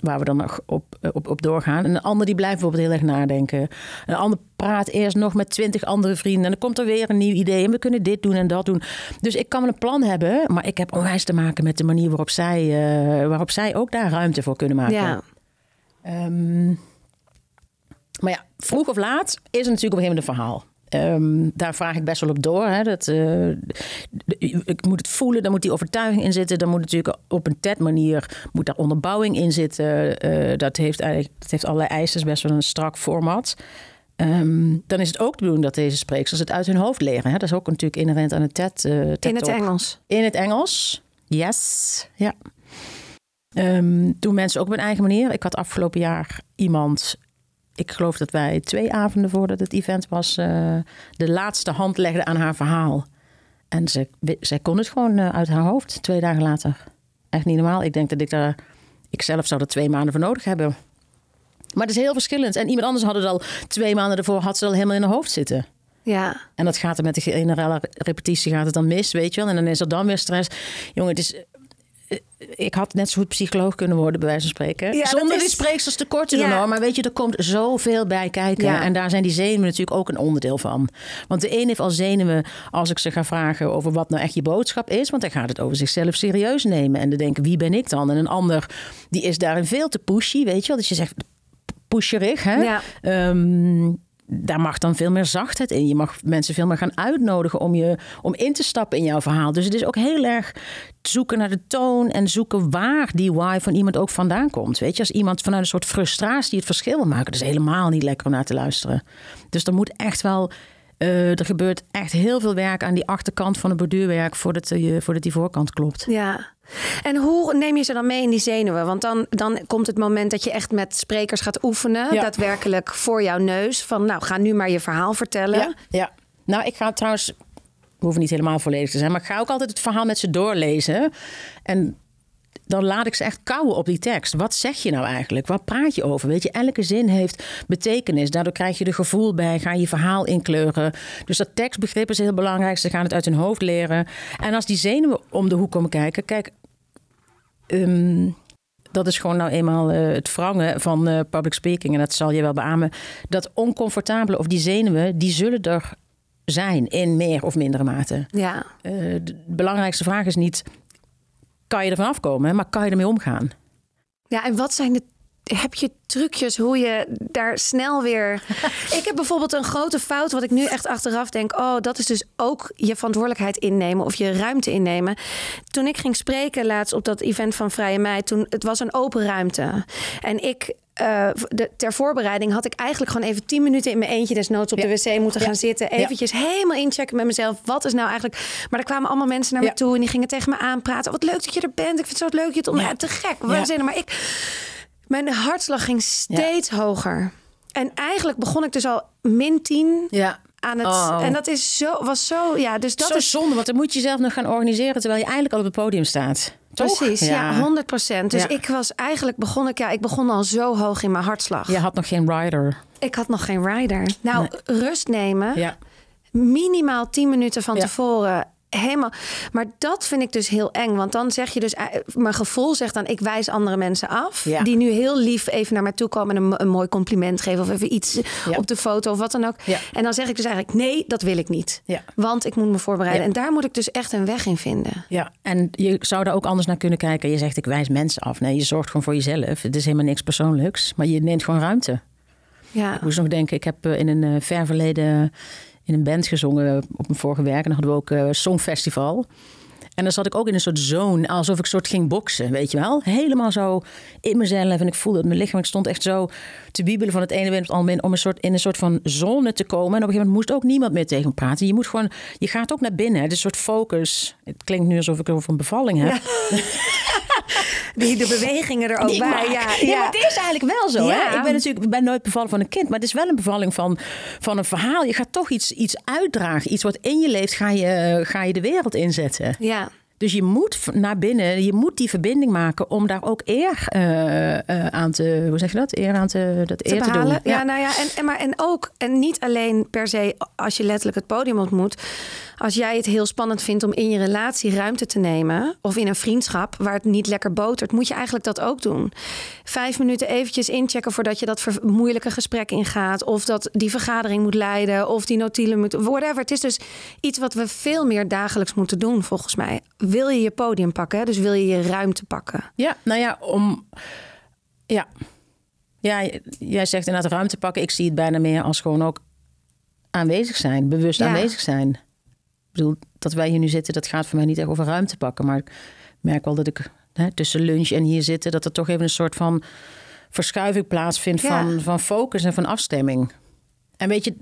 Speaker 7: Waar we dan nog op, op, op doorgaan. En een ander die blijft bijvoorbeeld heel erg nadenken. Een ander praat eerst nog met twintig andere vrienden. En dan komt er weer een nieuw idee. En we kunnen dit doen en dat doen. Dus ik kan wel een plan hebben. Maar ik heb onwijs te maken met de manier waarop zij, eh, waarop zij ook daar ruimte voor kunnen maken.
Speaker 6: Ja.
Speaker 7: Ehm, maar ja, vroeg of laat is het natuurlijk op een gegeven moment een verhaal. Ehm, daar vraag ik best wel op door. Hè. Dat, eh, ik moet het voelen, daar moet die overtuiging in zitten. Dan moet natuurlijk op een TED-manier moet daar onderbouwing in zitten. Eh, dat, heeft eigenlijk, dat heeft allerlei eisen, is best wel een strak format. Ehm, dan is het ook de bedoeling dat deze sprekers het uit hun hoofd leren. Hè. Dat is ook natuurlijk inherent aan het TED. eh, TED
Speaker 6: In het. Engels.
Speaker 7: In het Engels. Yes. Ja. Ehm, doen mensen ook op hun eigen manier. Ik had afgelopen jaar iemand ik geloof dat wij twee avonden voordat het event was, uh, de laatste hand legden aan haar verhaal. En ze, zij kon het gewoon uh, uit haar hoofd twee dagen later. Echt niet normaal. Ik denk dat ik daar, ik zelf zou er twee maanden voor nodig hebben. Maar het is heel verschillend. En iemand anders had het al twee maanden ervoor, had ze al helemaal in haar hoofd zitten.
Speaker 6: Ja.
Speaker 7: En dat gaat er met de generale repetitie gaat het dan mis, weet je wel. En dan is er dan weer stress. Jongen, het is ik had net zo goed psycholoog kunnen worden, bij wijze van spreken.
Speaker 6: Ja,
Speaker 7: Zonder
Speaker 6: is...
Speaker 7: die spreeksters tekort te doen hoor. Maar weet je, er komt zoveel bij kijken.
Speaker 6: Ja.
Speaker 7: En daar zijn die zenuwen natuurlijk ook een onderdeel van. Want de een heeft al zenuwen als ik ze ga vragen over wat nou echt je boodschap is. Want dan gaat het over zichzelf serieus nemen. En dan denken, wie ben ik dan? En een ander, die is daarin veel te pushy, weet je wel. Dat je zegt, pusherig, hè?
Speaker 6: Ja.
Speaker 7: Daar mag dan veel meer zachtheid in. Je mag mensen veel meer gaan uitnodigen om, je, om in te stappen in jouw verhaal. Dus het is ook heel erg zoeken naar de toon en zoeken waar die why van iemand ook vandaan komt. Weet je, als iemand vanuit een soort frustratie het verschil wil maken, dat is helemaal niet lekker om naar te luisteren. Dus er moet echt wel. Uh, er gebeurt echt heel veel werk aan die achterkant van het borduurwerk voordat, je, voordat die voorkant klopt.
Speaker 6: Ja. En hoe neem je ze dan mee in die zenuwen? Want dan, dan komt het moment dat je echt met sprekers gaat oefenen.
Speaker 7: Ja.
Speaker 6: Daadwerkelijk voor jouw neus. Van nou, ga nu maar je verhaal vertellen.
Speaker 7: Ja, ja. nou ik ga trouwens, we hoeven niet helemaal volledig te zijn, maar ik ga ook altijd het verhaal met ze doorlezen. En dan laat ik ze echt kouwen op die tekst. Wat zeg je nou eigenlijk? Wat praat je over? Weet je, elke zin heeft betekenis. Daardoor krijg je er gevoel bij, ga je verhaal inkleuren. Dus dat tekstbegrip is heel belangrijk. Ze gaan het uit hun hoofd leren. En als die zenuwen om de hoek komen kijken, kijk, um, dat is gewoon nou eenmaal uh, het wrangen van uh, public speaking. En dat zal je wel beamen. Dat oncomfortabele of die zenuwen, die zullen er zijn in meer of mindere mate.
Speaker 6: Ja.
Speaker 7: Uh, de belangrijkste vraag is niet, kan je ervan afkomen, maar kan je ermee omgaan?
Speaker 6: Ja, en wat zijn de heb je trucjes hoe je daar snel weer. ik heb bijvoorbeeld een grote fout, wat ik nu echt achteraf denk. Oh, dat is dus ook je verantwoordelijkheid innemen of je ruimte innemen. Toen ik ging spreken laatst op dat event van Vrije Mei, toen het was een open ruimte. En ik. Uh, de, ter voorbereiding had ik eigenlijk gewoon even tien minuten in mijn eentje desnoods op ja. de wc moeten ja. gaan zitten. Eventjes ja. helemaal inchecken met mezelf. Wat is nou eigenlijk... Maar er kwamen allemaal mensen naar me toe en die gingen tegen me aanpraten. Wat leuk dat je er bent. Ik vind het zo leuk. Je het om... Te gek. We Maar ik... Mijn hartslag ging steeds ja. hoger. En eigenlijk begon ik dus al min 10
Speaker 7: ja.
Speaker 6: aan het.
Speaker 7: Oh.
Speaker 6: En dat is zo, was zo. Ja, dus dat
Speaker 7: zo
Speaker 6: is
Speaker 7: zonde, want dan moet je zelf nog gaan organiseren terwijl je eigenlijk al op het podium staat. Toch?
Speaker 6: Precies, ja, 100 procent. Dus ja. ik was eigenlijk begon ik, ja, ik begon al zo hoog in mijn hartslag.
Speaker 7: Je had nog geen rider.
Speaker 6: Ik had nog geen rider. Nou,
Speaker 7: Nee.
Speaker 6: rust nemen.
Speaker 7: Ja.
Speaker 6: Minimaal 10 minuten van tevoren. Helemaal. Maar dat vind ik dus heel eng. Want dan zeg je dus. eh, Mijn gevoel zegt dan: ik wijs andere mensen af.
Speaker 7: Ja.
Speaker 6: Die nu heel lief even naar mij toe komen en een, een mooi compliment geven. Of even iets
Speaker 7: Ja.
Speaker 6: op de foto of wat dan ook.
Speaker 7: Ja.
Speaker 6: En dan zeg ik dus eigenlijk: nee, dat wil ik niet. Want ik moet me voorbereiden. En daar moet ik dus echt een weg in vinden.
Speaker 7: Ja, en je zou daar ook anders naar kunnen kijken. Je zegt ik wijs mensen af. Nee, je zorgt gewoon voor jezelf. Het is helemaal niks persoonlijks, maar je neemt gewoon ruimte.
Speaker 6: Ja.
Speaker 7: Ik moest nog denken, ik heb eh, in een eh, ver verleden in een band gezongen op mijn vorige werk. En dan hadden we ook eh, een songfestival. En dan zat ik ook in een soort zone, alsof ik soort ging boksen, weet je wel. Helemaal zo in mezelf. En ik voelde het mijn lichaam. Ik stond echt zo te wiebelen van het ene been op het andere been... om een soort, in een soort van zone te komen. En op een gegeven moment moest ook niemand meer tegen me praten. Je moet gewoon, je gaat ook naar binnen. Het is een soort focus. Het klinkt nu alsof ik over een bevalling heb.
Speaker 6: Die de bewegingen er ook
Speaker 7: Die
Speaker 6: bij. Ja,
Speaker 7: Ja,
Speaker 6: ja.
Speaker 7: maar het is eigenlijk wel zo.
Speaker 6: Ja.
Speaker 7: Hè? Ik ben natuurlijk ik ben nooit bevallen van een kind, maar het is wel een bevalling van, van een verhaal. Je gaat toch iets, iets uitdragen. Iets wat in je leeft, ga je, ga je de wereld inzetten.
Speaker 6: ja.
Speaker 7: Dus je moet naar binnen, je moet die verbinding maken om daar ook eer eh, eh, aan te, hoe zeg je dat? Eer aan te, dat
Speaker 6: te
Speaker 7: eer te
Speaker 6: behalen.
Speaker 7: doen.
Speaker 6: Ja, nou ja, en, en, maar, en ook, en niet alleen per se als je letterlijk het podium ontmoet. Als jij het heel spannend vindt om in je relatie ruimte te nemen, of in een vriendschap waar het niet lekker botert, moet je eigenlijk dat ook doen. Vijf minuten eventjes inchecken voordat je dat moeilijke gesprek ingaat, of dat die vergadering moet leiden, of die notulen moet, whatever. Het is dus iets wat we veel meer dagelijks moeten doen, volgens mij. Wil je je podium pakken, dus wil je je ruimte pakken.
Speaker 7: Ja, nou ja, om. Ja. Ja, jij zegt inderdaad ruimte pakken. Ik zie het bijna meer als gewoon ook aanwezig zijn, bewust
Speaker 6: Ja.
Speaker 7: aanwezig zijn. Ik bedoel, dat wij hier nu zitten, dat gaat voor mij niet echt over ruimte pakken. Maar ik merk wel dat ik hè, tussen lunch en hier zitten, dat er toch even een soort van verschuiving plaatsvindt
Speaker 6: Ja.
Speaker 7: van, van focus en van afstemming. En weet je,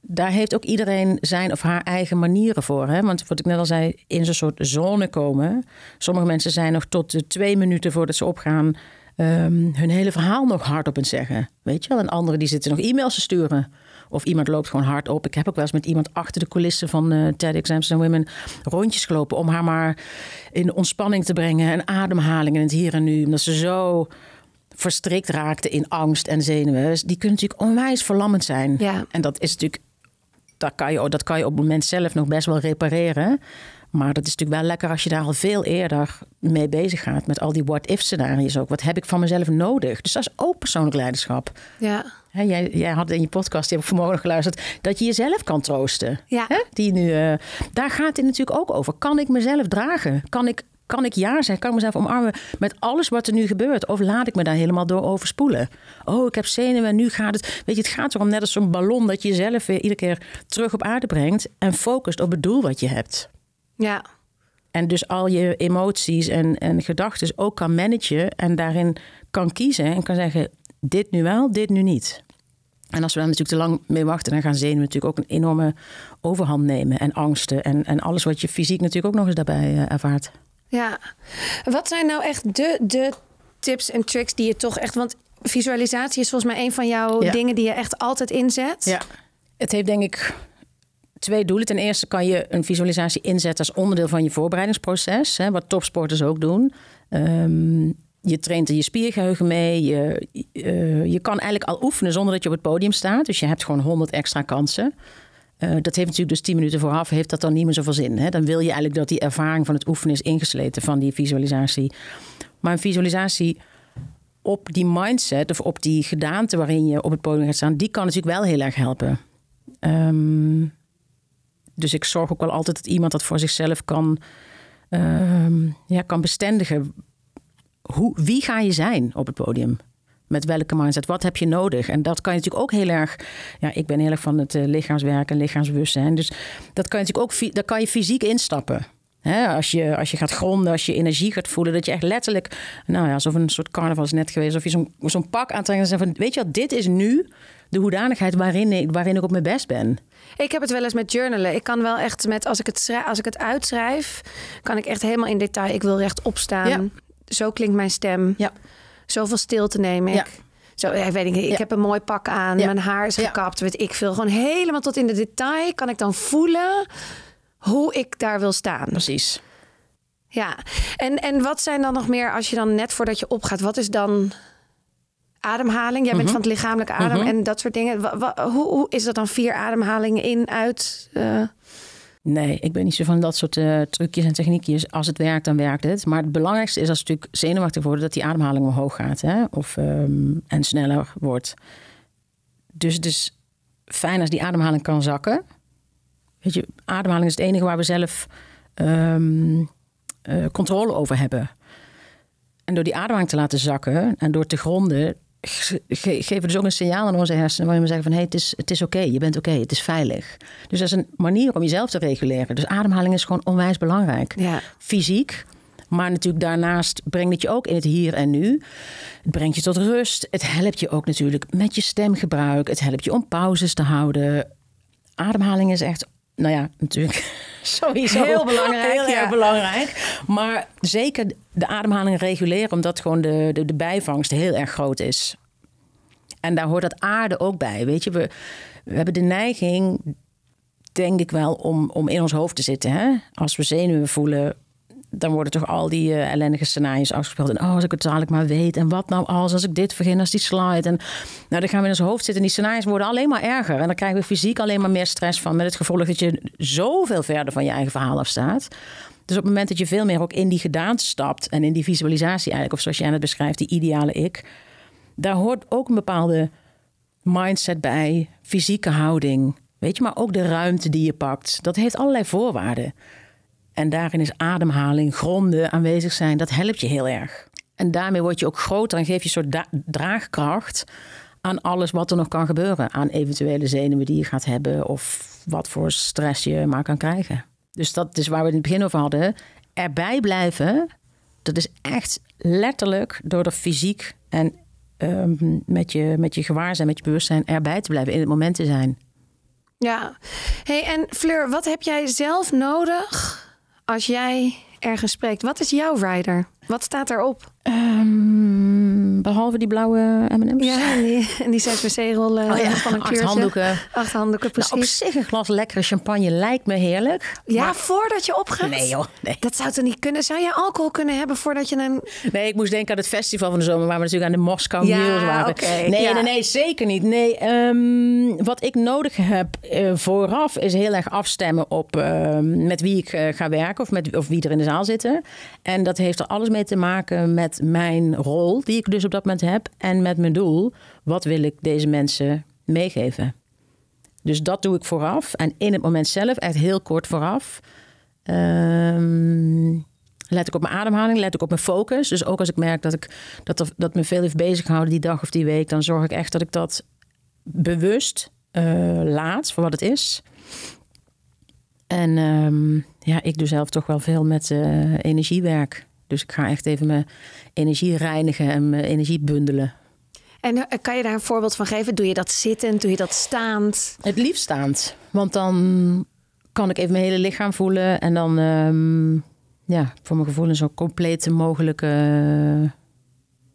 Speaker 7: daar heeft ook iedereen zijn of haar eigen manieren voor. Hè? Want wat ik net al zei, in zo'n soort zone komen. Sommige mensen zijn nog tot de twee minuten voordat ze opgaan ehm, hun hele verhaal nog hard op het zeggen. Weet je wel? En anderen die zitten nog e-mails te sturen. Of iemand loopt gewoon hard op. Ik heb ook wel eens met iemand achter de coulissen van uh, TEDx Amsterdam Women rondjes gelopen. Om haar maar in ontspanning te brengen en ademhaling in het hier en nu. Omdat ze zo verstrikt raakte in angst en zenuwen. Dus die kunnen natuurlijk onwijs verlammend zijn.
Speaker 6: Ja.
Speaker 7: En dat is natuurlijk, dat kan, je, dat kan je op het moment zelf nog best wel repareren. Maar dat is natuurlijk wel lekker als je daar al veel eerder mee bezig gaat. Met al die what-if scenario's ook. Wat heb ik van mezelf nodig? Dus dat is ook persoonlijk leiderschap.
Speaker 6: Ja.
Speaker 7: jij, jij had in je podcast, die heb ik vanmorgen geluisterd, dat je jezelf kan troosten.
Speaker 6: Ja.
Speaker 7: Die nu, uh, daar gaat het natuurlijk ook over. Kan ik mezelf dragen? Kan ik kan ik ja zeggen? Kan ik mezelf omarmen met alles wat er nu gebeurt? Of laat ik me daar helemaal door overspoelen? Oh, ik heb zenuwen en nu gaat het... Weet je, het gaat erom net als zo'n ballon... dat je jezelf weer iedere keer terug op aarde brengt... en focust op het doel wat je hebt.
Speaker 6: Ja.
Speaker 7: En dus al je emoties en, en gedachten ook kan managen... en daarin kan kiezen en kan zeggen... dit nu wel, dit nu niet. En als we daar natuurlijk te lang mee wachten, dan gaan zenuwen natuurlijk ook een enorme overhand nemen. En angsten en, en alles wat je fysiek natuurlijk ook nog eens daarbij uh, ervaart.
Speaker 6: Ja, wat zijn nou echt de, de tips en tricks die je toch echt. Want visualisatie is volgens mij een van jouw dingen die je echt altijd inzet.
Speaker 7: Ja, het heeft denk ik twee doelen. Ten eerste kan je een visualisatie inzetten als onderdeel van je voorbereidingsproces, hè, wat topsporters ook doen. Um, je traint er je spiergeheugen mee. Je, uh, je kan eigenlijk al oefenen zonder dat je op het podium staat. Dus je hebt gewoon 100 extra kansen. Uh, dat heeft natuurlijk dus tien minuten vooraf, heeft dat dan niet meer zoveel zin. Hè? Dan wil je eigenlijk dat die ervaring van het oefenen is ingesleten van die visualisatie. Maar een visualisatie op die mindset of op die gedaante waarin je op het podium gaat staan, die kan natuurlijk wel heel erg helpen. Um, dus ik zorg ook wel altijd dat iemand dat voor zichzelf kan, um, ja, kan bestendigen. Hoe, wie ga je zijn op het podium? Met welke mindset? Wat heb je nodig? En dat kan je natuurlijk ook heel erg. Ja, ik ben heel erg van het uh, lichaamswerk en lichaamsbewustzijn. Dus dat kan je natuurlijk ook. Daar kan je fysiek instappen. He, als, je, als je gaat gronden, als je energie gaat voelen, dat je echt letterlijk, nou ja, alsof een soort carnaval is net geweest, of je zo'n zo'n pak aantrekt en zegt van, weet je wat, dit is nu de hoedanigheid waarin ik, waarin ik op mijn best ben.
Speaker 6: Ik heb het wel eens met journalen. Ik kan wel echt met, als ik het, schrijf, als ik het uitschrijf, kan ik echt helemaal in detail, ik wil rechtop staan. Ja. Zo klinkt mijn stem.
Speaker 7: Ja
Speaker 6: zoveel stilte neem ik. Ja. Zo, ik weet niet, ik
Speaker 7: ja.
Speaker 6: heb een mooi pak aan, ja. mijn haar is gekapt, weet ik veel. Gewoon helemaal tot in de detail kan ik dan voelen hoe ik daar wil staan.
Speaker 7: Precies.
Speaker 6: Ja, en, en wat zijn dan nog meer als je dan net voordat je opgaat, wat is dan ademhaling? Jij bent
Speaker 7: Mhm.
Speaker 6: van het lichamelijke adem
Speaker 7: Mhm.
Speaker 6: en dat soort dingen. Wa- wa- hoe, hoe is dat dan vier ademhalingen in, uit? eh?
Speaker 7: Nee, ik ben niet zo van dat soort eh, trucjes en techniekjes. Als het werkt, dan werkt het. Maar het belangrijkste is als het natuurlijk zenuwachtig wordt, dat die ademhaling omhoog gaat hè? Of, ehm, en sneller wordt. Dus het is fijn als die ademhaling kan zakken. Weet je, ademhaling is het enige waar we zelf ehm, eh, controle over hebben. En door die ademhaling te laten zakken en door te gronden, ge- ge- geven dus ook een signaal aan onze hersenen waarin we zeggen van hé, hey, het is, het is oké, je bent oké, het is veilig. Dus dat is een manier om jezelf te reguleren. Dus ademhaling is gewoon onwijs belangrijk.
Speaker 6: Ja.
Speaker 7: Fysiek, maar natuurlijk daarnaast brengt het je ook in het hier en nu. Het brengt je tot rust. Het helpt je ook natuurlijk met je stemgebruik. Het helpt je om pauzes te houden. Ademhaling is echt, nou ja, natuurlijk sowieso
Speaker 6: Heel belangrijk,
Speaker 7: Heel
Speaker 6: ja.
Speaker 7: erg belangrijk. Maar zeker de ademhaling reguleren, omdat gewoon de, de, de bijvangst heel erg groot is. En daar hoort dat aarde ook bij. Weet je, we, we hebben de neiging, denk ik wel, om, om in ons hoofd te zitten. Hè? Als we zenuwen voelen, dan worden toch al die eh, ellendige scenario's afgespeeld. En oh, als ik het dadelijk maar weet. En wat nou als, als ik dit vergin, als die slide. En nou, dan gaan we in ons hoofd zitten. En die scenario's worden alleen maar erger. En dan krijgen we fysiek alleen maar meer stress van. Met het gevolg dat je zoveel verder van je eigen verhaal afstaat. Dus op het moment dat je veel meer ook in die gedaante stapt. En in die visualisatie eigenlijk. Of zoals jij het beschrijft, die ideale ik. Daar hoort ook een bepaalde mindset bij. Fysieke houding. Weet je, maar ook de ruimte die je pakt. Dat heeft allerlei voorwaarden. En daarin is ademhaling, gronden, aanwezig zijn, dat helpt je heel erg. En daarmee word je ook groter en geef je een soort draagkracht aan alles wat er nog kan gebeuren. Aan eventuele zenuwen die je gaat hebben of wat voor stress je maar kan krijgen. Dus dat is waar we het in het begin over hadden. Erbij blijven, dat is echt letterlijk door er fysiek en ehm, met, je, met je gewaarzijn, met je bewustzijn erbij te blijven, in het moment te zijn.
Speaker 6: Ja. Hey, en Fleur, wat heb jij zelf nodig als jij ergens spreekt? Wat is jouw rider? Wat staat erop?
Speaker 7: Ehm, behalve die blauwe M&M's.
Speaker 6: Ja, en die, en die 6 rollen
Speaker 7: Oh ja,
Speaker 6: van een
Speaker 7: acht
Speaker 6: kleurtje.
Speaker 7: handdoeken.
Speaker 6: Acht handdoeken,
Speaker 7: Nou, op
Speaker 6: precies.
Speaker 7: zich een glas lekkere champagne lijkt me heerlijk.
Speaker 6: ja,
Speaker 7: Maar-
Speaker 6: voordat je opgaat?
Speaker 7: Nee joh, nee.
Speaker 6: Dat zou toch niet kunnen? Zou je alcohol kunnen hebben voordat je een...
Speaker 7: Nee, ik moest denken aan het festival van de zomer... waar we natuurlijk aan de Moskou
Speaker 6: Ja,
Speaker 7: Mules waren. nee,
Speaker 6: ja.
Speaker 7: nee, nee, zeker niet. Nee, ehm, wat ik nodig heb eh, vooraf is heel erg afstemmen op ehm, met wie ik eh, ga werken... Of, met, of wie er in de zaal zitten. En dat heeft er alles mee te maken met mijn rol... die ik dus op dat moment heb. En met mijn doel. Wat wil ik deze mensen meegeven? Dus dat doe ik vooraf. En in het moment zelf, echt heel kort vooraf... Ehm, let ik op mijn ademhaling, let ik op mijn focus. Dus ook als ik merk dat, ik, dat, dat me veel heeft bezighouden die dag of die week... dan zorg ik echt dat ik dat bewust eh, laat voor wat het is. En ehm, ja, ik doe zelf toch wel veel met eh, energiewerk. Dus ik ga echt even mijn energie reinigen en mijn energie bundelen.
Speaker 6: En eh, kan je daar een voorbeeld van geven? Doe je dat zittend? Doe je dat staand?
Speaker 7: Het liefst staand. Want dan kan ik even mijn hele lichaam voelen. En dan, ehm, ja, voor mijn gevoel een zo complete mogelijke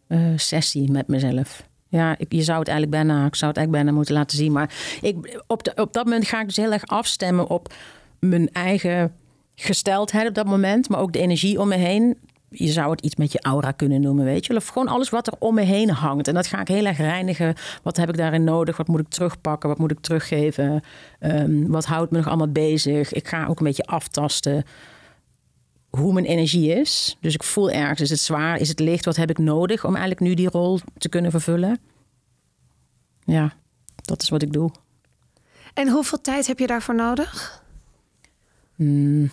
Speaker 7: eh, sessie met mezelf. Ja, ik, je zou het eigenlijk bijna, ik zou het eigenlijk bijna moeten laten zien. Maar ik, op, de, op dat moment ga ik dus heel erg afstemmen op mijn eigen gesteldheid op dat moment. Maar ook de energie om me heen. Je zou het iets met je aura kunnen noemen, weet je. Of gewoon alles wat er om me heen hangt. En dat ga ik heel erg reinigen. Wat heb ik daarin nodig? Wat moet ik terugpakken? Wat moet ik teruggeven? Ehm, wat houdt me nog allemaal bezig? Ik ga ook een beetje aftasten hoe mijn energie is. Dus ik voel ergens, is het zwaar? Is het licht? Wat heb ik nodig om eigenlijk nu die rol te kunnen vervullen? Ja, dat is wat ik doe.
Speaker 6: En hoeveel tijd heb je daarvoor nodig?
Speaker 7: Hmm.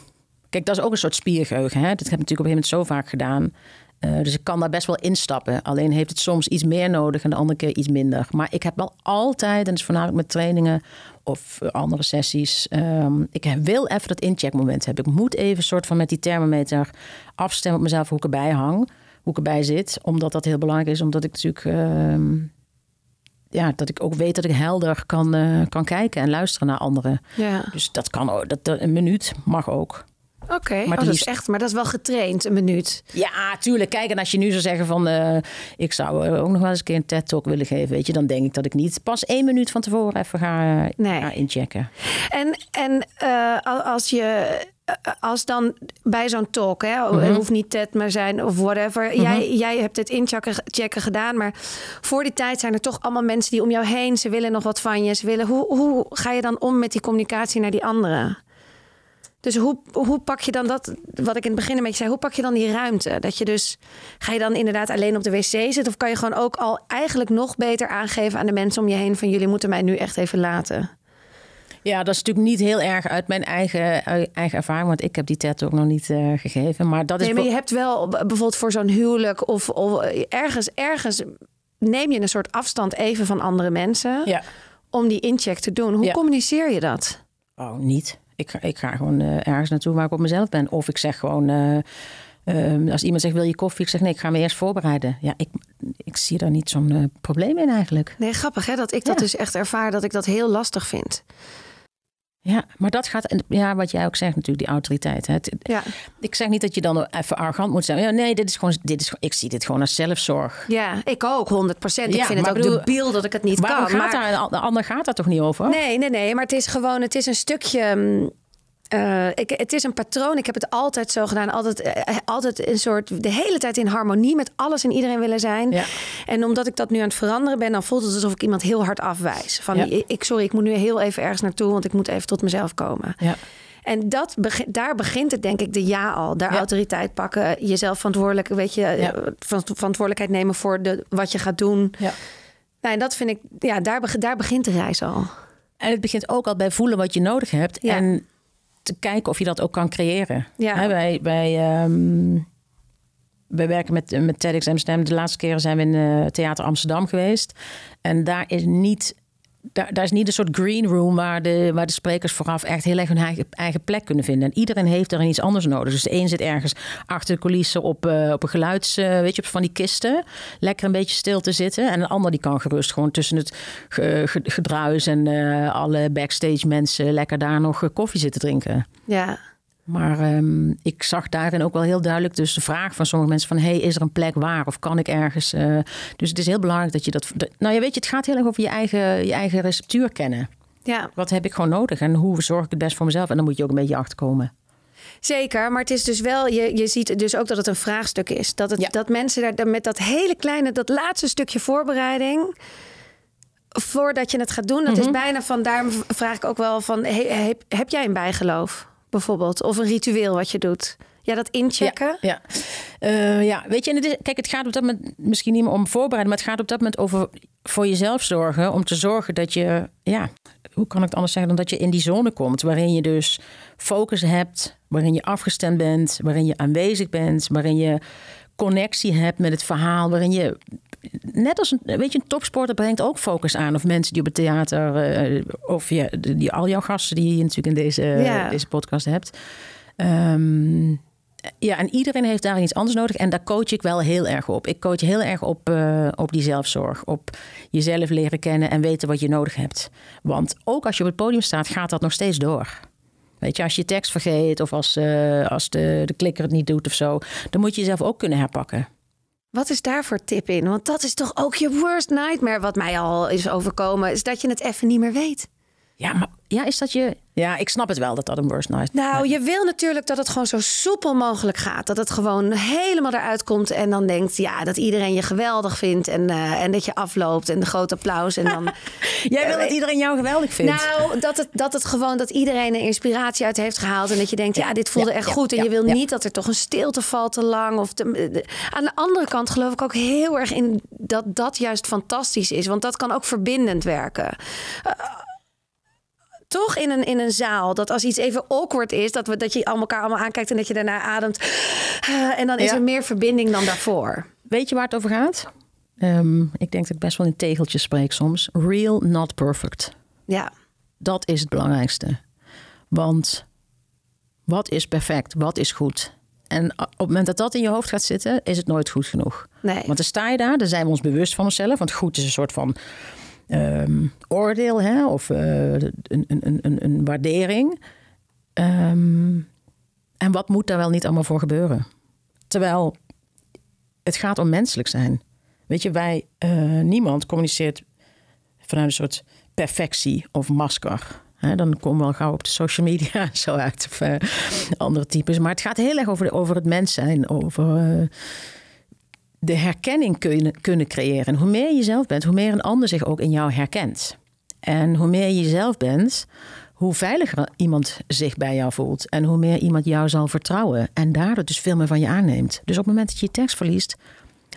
Speaker 7: Kijk, dat is ook een soort spiergeheugen. Hè? Dat heb ik natuurlijk op een gegeven moment zo vaak gedaan. Eh, dus ik kan daar best wel instappen. Alleen heeft het soms iets meer nodig en de andere keer iets minder. Maar ik heb wel altijd, en dat is voornamelijk met trainingen of eh, andere sessies. ehm, ik wil even dat incheckmoment hebben. Ik moet even een soort van met die thermometer afstemmen op mezelf hoe ik erbij hang. Hoe ik erbij zit. Omdat dat heel belangrijk is. Omdat ik natuurlijk... ehm, ja, dat ik ook weet dat ik helder kan, eh, kan kijken en luisteren naar anderen.
Speaker 6: Ja.
Speaker 7: Dus dat kan ook. Dat- een minuut mag ook.
Speaker 6: Oké,
Speaker 7: Maar
Speaker 6: oh, dat is echt, maar dat is wel getraind, een minuut.
Speaker 7: Ja, tuurlijk. Kijk, en als je nu zou zeggen van... eh, ik zou eh, ook nog wel eens een keer een TED-talk willen geven... Weet je, dan denk ik dat ik niet pas één minuut van tevoren even ga, eh,
Speaker 6: Nee.
Speaker 7: ga inchecken.
Speaker 6: En, en al- als je als dan bij zo'n talk, hè,
Speaker 7: Mhm.
Speaker 6: hoeft niet TED maar zijn of whatever. jij, jij hebt het inchecken checken gedaan, maar voor die tijd zijn er toch allemaal mensen die om jou heen. Ze willen nog wat van je. Ze willen, hoe, hoe ga je dan om met die communicatie naar die anderen? Dus hoe, hoe pak je dan dat, wat ik in het begin een beetje zei, hoe pak je dan die ruimte? Dat je dus, ga je dan inderdaad alleen op de wc zitten? Of kan je gewoon ook al eigenlijk nog beter aangeven aan de mensen om je heen van jullie moeten mij nu echt even laten?
Speaker 7: Ja, dat is natuurlijk niet heel erg uit mijn eigen, eh, eigen ervaring... want ik heb die TED ook nog niet eh, gegeven. Maar dat is...
Speaker 6: Nee, maar je hebt wel bijvoorbeeld voor zo'n huwelijk of, of ergens, ergens neem je een soort afstand even van andere mensen
Speaker 7: Ja.
Speaker 6: om die incheck te doen. Hoe
Speaker 7: Ja.
Speaker 6: communiceer je dat?
Speaker 7: Oh, niet. Ik, ga- ik ga gewoon eh, ergens naartoe waar ik op mezelf ben. Of ik zeg gewoon... eh, ehm, als iemand zegt, wil je koffie? Ik zeg, nee, ik ga me eerst voorbereiden. Ja, ik, ik zie daar niet zo'n eh, probleem in eigenlijk.
Speaker 6: Nee, grappig hè, dat ik dat
Speaker 7: Ja.
Speaker 6: dus echt ervaar dat ik dat heel lastig vind.
Speaker 7: Ja, maar dat gaat... Ja, wat jij ook zegt natuurlijk, die autoriteit. Hè. Het-
Speaker 6: Ja,
Speaker 7: Ik zeg niet dat je dan even arrogant moet zijn. Ja, nee, dit is gewoon, dit is, ik zie dit gewoon als zelfzorg.
Speaker 6: ja ik ook, 100 procent. Ik
Speaker 7: Ja,
Speaker 6: vind het
Speaker 7: maar
Speaker 6: ook
Speaker 7: bedoel,
Speaker 6: debiel dat ik het niet
Speaker 7: Waarom
Speaker 6: kan.
Speaker 7: gaat
Speaker 6: maar...
Speaker 7: daar, de ander gaat daar toch niet over?
Speaker 6: Nee, nee, nee. Maar het is gewoon, het is een stukje. Eh, ik, het is een patroon. Ik heb het altijd zo gedaan. Altijd, eh, altijd een soort. de hele tijd in harmonie met alles en iedereen willen zijn.
Speaker 7: Ja.
Speaker 6: En omdat ik dat nu aan het veranderen ben, dan voelt het alsof ik iemand heel hard afwijs. Van
Speaker 7: Ja.
Speaker 6: ik, sorry, ik moet nu heel even ergens naartoe, want ik moet even tot mezelf komen.
Speaker 7: Ja.
Speaker 6: En dat daar begint het, denk ik, de ja al. Daar
Speaker 7: Ja.
Speaker 6: autoriteit pakken, jezelf verantwoordelijk, weet je,
Speaker 7: Ja.
Speaker 6: eh, verantwoordelijkheid nemen voor de, wat je gaat doen.
Speaker 7: Ja.
Speaker 6: Nou, en dat vind ik, ja, daar, daar begint de reis al.
Speaker 7: En het begint ook al bij voelen wat je nodig hebt.
Speaker 6: Ja.
Speaker 7: En te kijken of je dat ook kan creëren.
Speaker 6: Ja.
Speaker 7: Hè, wij, wij, ehm, wij werken met, met TEDx Amsterdam. De laatste keren zijn we in eh, Theater Amsterdam geweest. En daar is niet... Daar, daar is niet een soort green room waar de, waar de sprekers vooraf echt heel erg hun eigen, plek kunnen vinden. En iedereen heeft er iets anders nodig. Dus de een zit ergens achter de coulissen op, eh, op een geluids, eh, weet je, op van die kisten. Lekker een beetje stil te zitten. En een ander die kan gerust gewoon tussen het ge- ge- gedruis en eh, alle backstage mensen lekker daar nog koffie zitten drinken.
Speaker 6: Ja.
Speaker 7: Maar ehm, ik zag daarin ook wel heel duidelijk dus de vraag van sommige mensen van... hey, is er een plek waar of kan ik ergens? eh, dus het is heel belangrijk dat je dat... nou ja, weet je, het gaat heel erg over je eigen, je eigen receptuur kennen.
Speaker 6: Ja,
Speaker 7: Wat heb ik gewoon nodig en hoe zorg ik het best voor mezelf? En dan moet je ook een beetje achterkomen.
Speaker 6: zeker. Maar het is dus wel, je, je ziet dus ook dat het een vraagstuk is. Dat, het,
Speaker 7: Ja.
Speaker 6: dat mensen daar met dat hele kleine, dat laatste stukje voorbereiding. Voordat je het gaat doen, dat is bijna van. Daarom vraag ik ook wel van: he- heb, heb jij een bijgeloof bijvoorbeeld? Of een ritueel wat je doet? Ja, dat inchecken.
Speaker 7: Ja, ja. Eh, weet je, kijk, het gaat op dat moment misschien niet meer om voorbereiden, maar het gaat op dat moment over voor jezelf zorgen. Om te zorgen dat je, ja, hoe kan ik het anders zeggen dan dat je in die zone komt waarin je dus focus hebt, waarin je afgestemd bent, waarin je aanwezig bent, waarin je connectie hebt met het verhaal, waarin je net als een, weet je, een topsporter brengt ook focus aan. Of mensen die op het theater, eh, of ja, die, al jouw gasten die je natuurlijk in deze,
Speaker 6: Ja.
Speaker 7: deze podcast hebt. Ehm, ja, en iedereen heeft daar iets anders nodig. En daar coach ik wel heel erg op. Ik coach heel erg op, eh, op die zelfzorg. Op jezelf leren kennen en weten wat je nodig hebt. Want ook als je op het podium staat, gaat dat nog steeds door. Weet je, als je tekst vergeet of als, eh, als de, de klikker het niet doet of zo, dan moet je jezelf ook kunnen herpakken.
Speaker 6: Wat is daar voor tip in? Want dat is toch ook je worst nightmare, wat mij al is overkomen, is dat je het even niet meer weet.
Speaker 7: Ja, maar ja, is dat je. Ja, ik snap het wel dat dat een worst night.
Speaker 6: Nou, je wil natuurlijk dat het gewoon zo soepel mogelijk gaat. Dat het gewoon helemaal eruit komt. En dan denkt, ja, dat iedereen je geweldig vindt. En, eh, en dat je afloopt en de grote applaus. En dan.
Speaker 7: Jij wil dat iedereen jou geweldig vindt.
Speaker 6: Nou, dat het, dat het gewoon dat iedereen er inspiratie uit heeft gehaald. En dat je denkt, ja, dit voelde
Speaker 7: ja,
Speaker 6: echt
Speaker 7: ja,
Speaker 6: goed. En
Speaker 7: ja,
Speaker 6: je wil
Speaker 7: ja.
Speaker 6: niet dat er toch een stilte valt te lang. Of te- de- aan de andere kant geloof ik ook heel erg in dat dat juist fantastisch is. Want dat kan ook verbindend werken. Eh, toch in een, in een zaal. Dat als iets even awkward is, dat, we, dat je elkaar allemaal aankijkt en dat je daarna ademt. Eh, en dan is
Speaker 7: Ja.
Speaker 6: er meer verbinding dan daarvoor.
Speaker 7: Weet je waar het over gaat? Ehm, ik denk dat ik best wel in tegeltjes spreek soms. Real, not perfect.
Speaker 6: Ja,
Speaker 7: Dat is het belangrijkste. Want wat is perfect? Wat is goed? En op het moment dat dat in je hoofd gaat zitten, is het nooit goed genoeg.
Speaker 6: nee.
Speaker 7: Want dan sta je daar, dan zijn we ons bewust van onszelf. Want goed is een soort van ehm, oordeel hè? of eh, een, een, een, een, waardering. Ehm, en wat moet daar wel niet allemaal voor gebeuren? Terwijl het gaat om menselijk zijn. Weet je, wij, eh, niemand communiceert vanuit een soort perfectie of masker. Dan komen we al gauw op de social media zo uit. Of eh, andere types. Maar het gaat heel erg over, de- over het mens zijn. Over de herkenning kunnen, kunnen creëren. En hoe meer je zelf bent, hoe meer een ander zich ook in jou herkent. En hoe meer je jezelf bent, hoe veiliger iemand zich bij jou voelt. En hoe meer iemand jou zal vertrouwen. En daardoor dus veel meer van je aanneemt. Dus op het moment dat je je tekst verliest,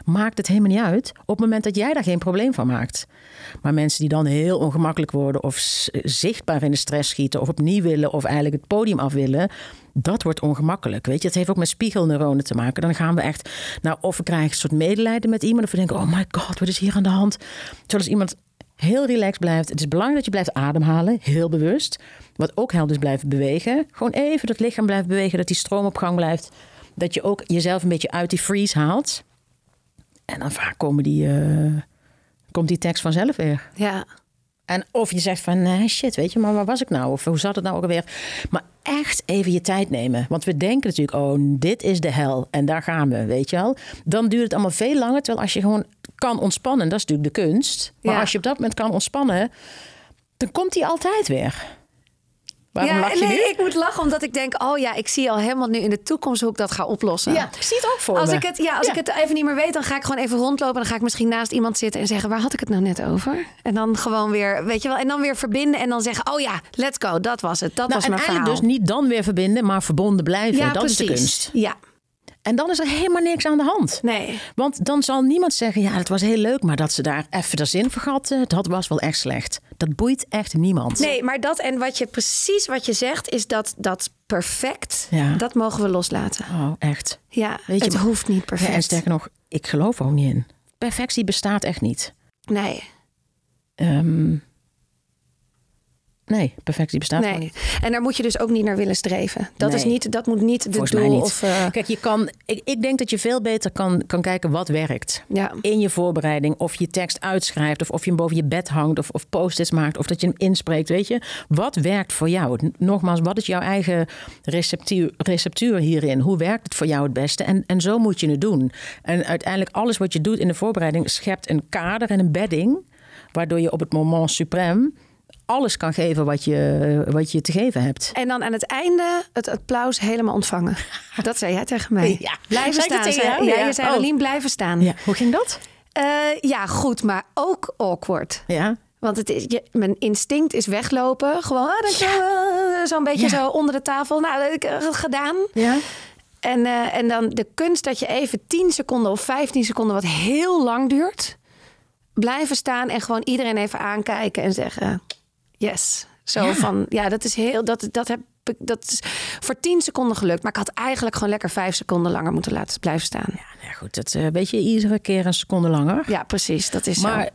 Speaker 7: maakt het helemaal niet uit. Op het moment dat jij daar geen probleem van maakt. Maar mensen die dan heel ongemakkelijk worden of zichtbaar in de stress schieten of opnieuw willen of eigenlijk het podium af willen, dat wordt ongemakkelijk. Weet je, het heeft ook met spiegelneuronen te maken. Dan gaan we echt, nou, of we krijgen een soort medelijden met iemand of we denken, oh my god, wat is hier aan de hand? Terwijl als iemand heel relaxed blijft, het is belangrijk dat je blijft ademhalen, heel bewust. Wat ook helpt is blijven bewegen. Gewoon even dat lichaam blijft bewegen, dat die stroom op gang blijft. Dat je ook jezelf een beetje uit die freeze haalt. En dan vaak komen die, eh, komt die tekst vanzelf weer.
Speaker 6: Ja.
Speaker 7: En of je zegt van nee, shit, weet je, maar waar was ik nou? Of hoe zat het nou ook alweer? Maar echt even je tijd nemen. Want we denken natuurlijk, oh, dit is de hel en daar gaan we, weet je wel. Dan duurt het allemaal veel langer. Terwijl als je gewoon kan ontspannen, dat is natuurlijk de kunst. Maar
Speaker 6: Ja.
Speaker 7: als je op dat moment kan ontspannen, dan komt die altijd weer. Waarom
Speaker 6: ja,
Speaker 7: lach je
Speaker 6: nee,
Speaker 7: nu?
Speaker 6: ik moet lachen omdat ik denk, oh ja, ik zie al helemaal nu in de toekomst hoe ik dat ga oplossen.
Speaker 7: Ja, ik zie het ook voor
Speaker 6: Als
Speaker 7: me.
Speaker 6: ik het, ja, als
Speaker 7: Ja.
Speaker 6: ik het even niet meer weet, dan ga ik gewoon even rondlopen. En dan ga ik misschien naast iemand zitten en zeggen: waar had ik het nou net over? En dan gewoon weer, weet je wel, en dan weer verbinden en dan zeggen: oh ja, let's go, dat was het. Dat
Speaker 7: Nou,
Speaker 6: was
Speaker 7: en
Speaker 6: mijn verhaal.
Speaker 7: eigenlijk dus niet dan weer verbinden, maar verbonden blijven.
Speaker 6: ja,
Speaker 7: dat
Speaker 6: precies.
Speaker 7: is de kunst.
Speaker 6: Ja,
Speaker 7: En dan is er helemaal niks aan de hand.
Speaker 6: nee.
Speaker 7: Want dan zal niemand zeggen, ja, het was heel leuk, maar dat ze daar even de zin vergatten, dat was wel echt slecht. Dat boeit echt niemand.
Speaker 6: Nee, maar dat en wat je precies wat je zegt, is dat dat perfect,
Speaker 7: Ja.
Speaker 6: dat mogen we loslaten.
Speaker 7: Oh, echt.
Speaker 6: Ja,
Speaker 7: Weet je,
Speaker 6: het hoeft niet
Speaker 7: Ja,
Speaker 6: perfect.
Speaker 7: en sterker nog, ik geloof ook niet in. Perfectie bestaat echt niet.
Speaker 6: Nee.
Speaker 7: Ehm, Nee, perfectie bestaat
Speaker 6: Nee.
Speaker 7: niet.
Speaker 6: En daar moet je dus ook niet naar willen streven. Dat, is niet, dat moet niet de
Speaker 7: Volgens
Speaker 6: doel
Speaker 7: mij niet.
Speaker 6: of... eh,
Speaker 7: Kijk, je kan, ik, ik denk dat je veel beter kan, kan kijken wat werkt.
Speaker 6: ja.
Speaker 7: In je voorbereiding, of je tekst uitschrijft, of of je hem boven je bed hangt, of, of post-its maakt, of dat je hem inspreekt. Weet je, wat werkt voor jou? Nogmaals, wat is jouw eigen receptuur, receptuur hierin? Hoe werkt het voor jou het beste? En, en zo moet je het doen. En uiteindelijk, alles wat je doet in de voorbereiding schept een kader en een bedding, waardoor je op het moment suprem alles kan geven wat je, wat je te geven hebt.
Speaker 6: En dan aan het einde het applaus helemaal ontvangen. Dat zei jij tegen mij.
Speaker 7: Ja.
Speaker 6: Blijven staan.
Speaker 7: tegen
Speaker 6: zei- ja,
Speaker 7: Ja.
Speaker 6: je zei
Speaker 7: Oh.
Speaker 6: Aline, blijven staan.
Speaker 7: Ja, hoe ging dat?
Speaker 6: Eh, ja, goed, maar ook awkward.
Speaker 7: Ja.
Speaker 6: Want het is, je, mijn instinct is weglopen. Gewoon ah, je, eh, zo'n beetje
Speaker 7: Ja.
Speaker 6: zo onder de tafel. Nou, dat heb ik eh, gedaan.
Speaker 7: Ja.
Speaker 6: En, en dan de kunst dat je even 10 seconden of 15 seconden, wat heel lang duurt, blijven staan en gewoon iedereen even aankijken en zeggen: Yes. Zo
Speaker 7: Ja.
Speaker 6: van, ja, dat is heel, dat, dat heb ik, dat is voor 10 seconden gelukt. Maar ik had eigenlijk gewoon lekker 5 seconden langer moeten laten blijven staan. Ja,
Speaker 7: Ja, goed, dat eh, weet je iedere keer een seconde langer.
Speaker 6: precies. Dat is
Speaker 7: maar
Speaker 6: zo.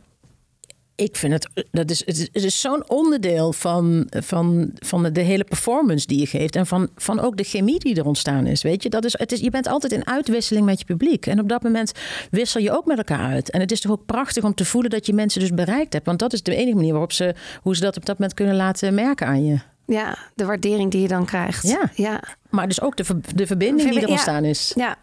Speaker 7: Ik vind het, dat is, het is, het is zo'n onderdeel van, van, van de hele performance die je geeft. En van, van ook de chemie die er ontstaan is. Weet je, dat is, het is, je bent altijd in uitwisseling met je publiek. En op dat moment wissel je ook met elkaar uit. En het is toch ook prachtig om te voelen dat je mensen dus bereikt hebt. Want dat is de enige manier waarop ze, hoe ze dat op dat moment kunnen laten merken aan je.
Speaker 6: Ja, de waardering die je dan krijgt.
Speaker 7: Ja.
Speaker 6: ja.
Speaker 7: Maar dus ook de, de verbinding die er ontstaan is.
Speaker 6: Ja, ja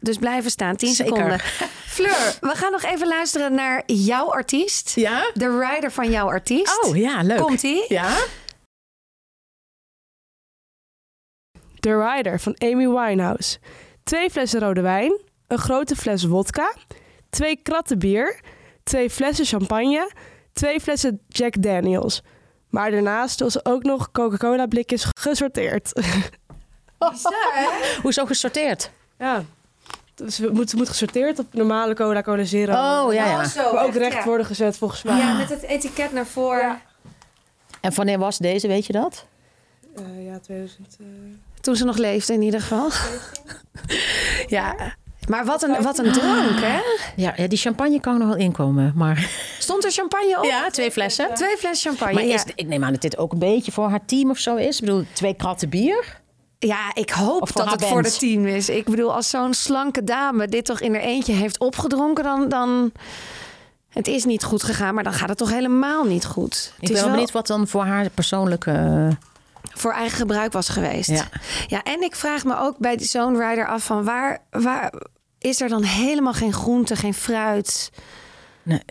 Speaker 6: dus blijven staan. 10
Speaker 7: Zeker.
Speaker 6: seconden. Fleur, we gaan nog even luisteren naar jouw artiest.
Speaker 7: Ja?
Speaker 6: De rider van jouw artiest.
Speaker 7: Oh ja, leuk.
Speaker 6: Komt-ie?
Speaker 7: Ja?
Speaker 8: The Rider van Amy Winehouse. Twee flessen rode wijn, een grote fles wodka, twee kratten bier, twee flessen champagne, twee flessen Jack Daniels. Maar daarnaast ze ook nog Coca-Cola blikjes gesorteerd.
Speaker 7: Hoezo gesorteerd?
Speaker 8: ja, dus het moet, moet gesorteerd op normale cola, cola zero.
Speaker 7: Oh ja, ja.
Speaker 6: zo,
Speaker 8: Maar ook
Speaker 6: echt,
Speaker 8: recht
Speaker 6: ja.
Speaker 8: worden gezet volgens mij.
Speaker 6: Ja, met het etiket naar voren.
Speaker 7: En wanneer was deze, weet je dat?
Speaker 8: Eh, ja 2000. eh,
Speaker 6: Toen ze nog leefde in ieder geval. ja. Maar wat een, wat een drank, hè?
Speaker 7: Ja, ja, die champagne kan er nog wel inkomen, maar...
Speaker 6: Stond er champagne op?
Speaker 7: Ja, twee flessen.
Speaker 6: Twee flessen champagne,
Speaker 7: Maar
Speaker 6: ja.
Speaker 7: is, ik neem aan dat dit ook een beetje voor haar team of zo is. Ik bedoel, twee kratten bier.
Speaker 6: Ja, ik hoop dat het voor het team is. Ik bedoel, als zo'n slanke dame dit toch in haar eentje heeft opgedronken, dan... dan... Het is niet goed gegaan, maar dan gaat het toch helemaal niet goed. Het
Speaker 7: Ik ben wel benieuwd wat dan voor haar persoonlijke... eh,
Speaker 6: voor eigen gebruik was geweest.
Speaker 7: Ja.
Speaker 6: ja, en ik vraag me ook bij zo'n rider af van waar, waar is er dan helemaal geen groente, geen fruit?
Speaker 7: nee.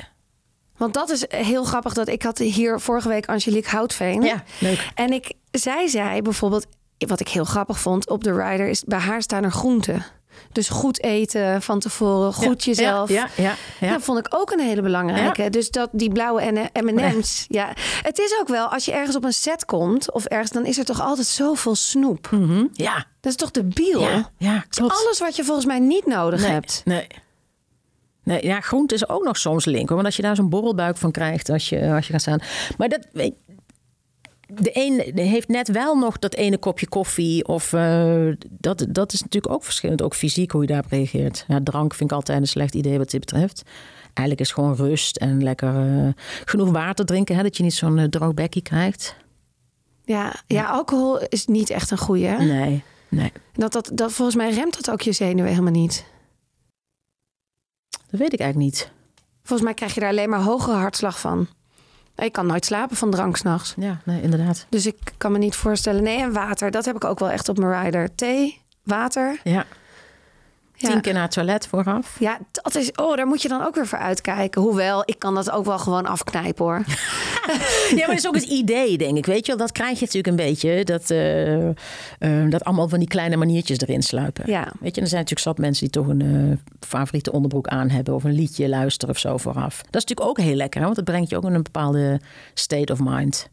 Speaker 6: Want dat is heel grappig dat ik had hier vorige week Angelique Houtveen.
Speaker 7: Ja, leuk.
Speaker 6: En ik, zij zei bijvoorbeeld, wat ik heel grappig vond op de rider, is bij haar staan er groenten. Dus goed eten van tevoren, goed
Speaker 7: Ja,
Speaker 6: jezelf.
Speaker 7: Ja, ja, ja.
Speaker 6: Dat vond ik ook een hele belangrijke. Dus dat die blauwe M&M's. Ja, het is ook wel als je ergens op een set komt of ergens, dan is er toch altijd zoveel snoep.
Speaker 7: Mhm. ja.
Speaker 6: Dat is toch debiel?
Speaker 7: Ja, ja, klopt.
Speaker 6: alles wat je volgens mij niet nodig
Speaker 7: nee,
Speaker 6: hebt.
Speaker 7: Nee. Nee, ja, groente is ook nog soms link. hoor, Want als je daar zo'n borrelbuik van krijgt als je, als je gaat staan. Maar dat, weet- de een heeft net wel nog dat ene kopje koffie. Of eh, dat, dat is natuurlijk ook verschillend. Ook fysiek hoe je daarop reageert. Ja, drank vind ik altijd een slecht idee wat dit betreft. Eigenlijk is gewoon rust en lekker eh, genoeg water drinken. Hè, dat je niet zo'n eh, droog bekkie krijgt.
Speaker 6: Ja, ja, alcohol is niet echt een goeie. hè?
Speaker 7: Nee, nee.
Speaker 6: Dat, dat, dat, volgens mij remt dat ook je zenuwen helemaal niet.
Speaker 7: Dat weet ik eigenlijk niet.
Speaker 6: Volgens mij krijg je daar alleen maar hogere hartslag van. Ik kan nooit slapen van drank s'nachts.
Speaker 7: Ja, nee, inderdaad.
Speaker 6: Dus ik kan me niet voorstellen. Nee, en water, dat heb ik ook wel echt op mijn rider. Thee, water.
Speaker 7: Ja.
Speaker 6: Ja.
Speaker 7: Tien keer naar het toilet vooraf.
Speaker 6: Ja, dat is. Oh, daar moet je dan ook weer voor uitkijken. Hoewel, ik kan dat ook wel gewoon afknijpen hoor.
Speaker 7: Ja, maar dat is ook het idee, denk ik. Weet je wel, dat krijg je natuurlijk een beetje. Dat, eh, eh, dat allemaal van die kleine maniertjes erin sluipen.
Speaker 6: Ja.
Speaker 7: Weet je, er zijn natuurlijk zat mensen die toch een eh, favoriete onderbroek aan hebben. Of een liedje luisteren of zo vooraf. Dat is natuurlijk ook heel lekker, hè? want dat brengt je ook in een bepaalde state of mind.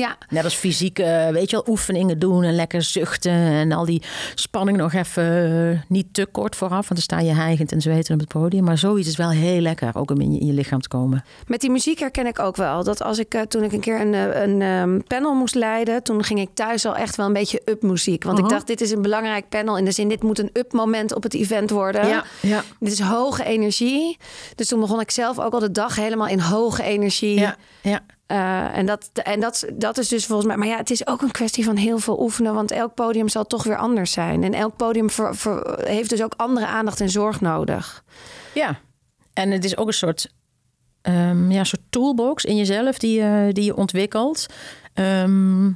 Speaker 6: Ja,
Speaker 7: Net als fysieke, weet je wel, oefeningen doen en lekker zuchten. En al die spanning nog even eh, niet te kort vooraf. Want dan sta je hijgend en zweten op het podium. Maar zoiets is wel heel lekker, ook om in je, in je lichaam te komen.
Speaker 6: met die muziek herken ik ook wel. Dat als ik eh, toen ik een keer een, eh, een ehm, panel moest leiden, toen ging ik thuis al echt wel een beetje up muziek. Want ik dacht, dit is een belangrijk panel. In de zin, dit moet een up moment op het event worden.
Speaker 7: Ja, ja.
Speaker 6: Dit is hoge energie. Dus toen begon ik zelf ook al de dag helemaal in hoge energie.
Speaker 7: Ja, ja.
Speaker 6: Eh, en dat, en dat, dat is dus volgens mij. Maar ja, het is ook een kwestie van heel veel oefenen. Want elk podium zal toch weer anders zijn. En elk podium ver- ver- heeft dus ook andere aandacht en zorg nodig.
Speaker 7: Ja, en het is ook een soort, ehm, ja, soort toolbox in jezelf die, je die je ontwikkelt. Ehm,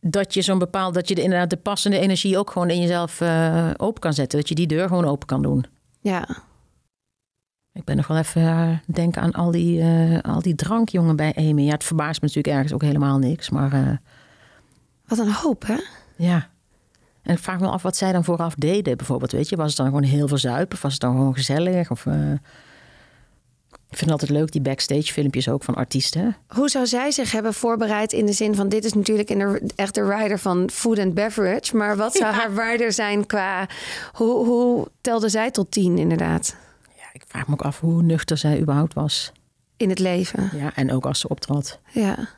Speaker 7: dat je zo'n bepaald, dat je de, inderdaad de passende energie ook gewoon in jezelf eh, open kan zetten. Dat je die deur gewoon open kan doen.
Speaker 6: Ja,
Speaker 7: Ik ben nog wel even uh, denken aan al die, eh, al die drankjongen bij Amy. Ja, het verbaast me natuurlijk ergens ook helemaal niks. Maar eh,
Speaker 6: wat een hoop, hè?
Speaker 7: ja. En ik vraag me af wat zij dan vooraf deden. Bijvoorbeeld, weet je, was het dan gewoon heel veel zuipen? Of was het dan gewoon gezellig? Of, eh, Ik vind het altijd leuk, die backstage filmpjes ook van artiesten.
Speaker 6: Hoe zou zij zich hebben voorbereid in de zin van... dit is natuurlijk in de, echt de rider van food and beverage... maar wat zou haar rider zijn qua... Hoe, hoe telde zij tot tien inderdaad
Speaker 7: vraag me ook af hoe nuchter zij überhaupt was.
Speaker 6: in het leven?
Speaker 7: Ja, en ook als ze optrad.
Speaker 6: Ja.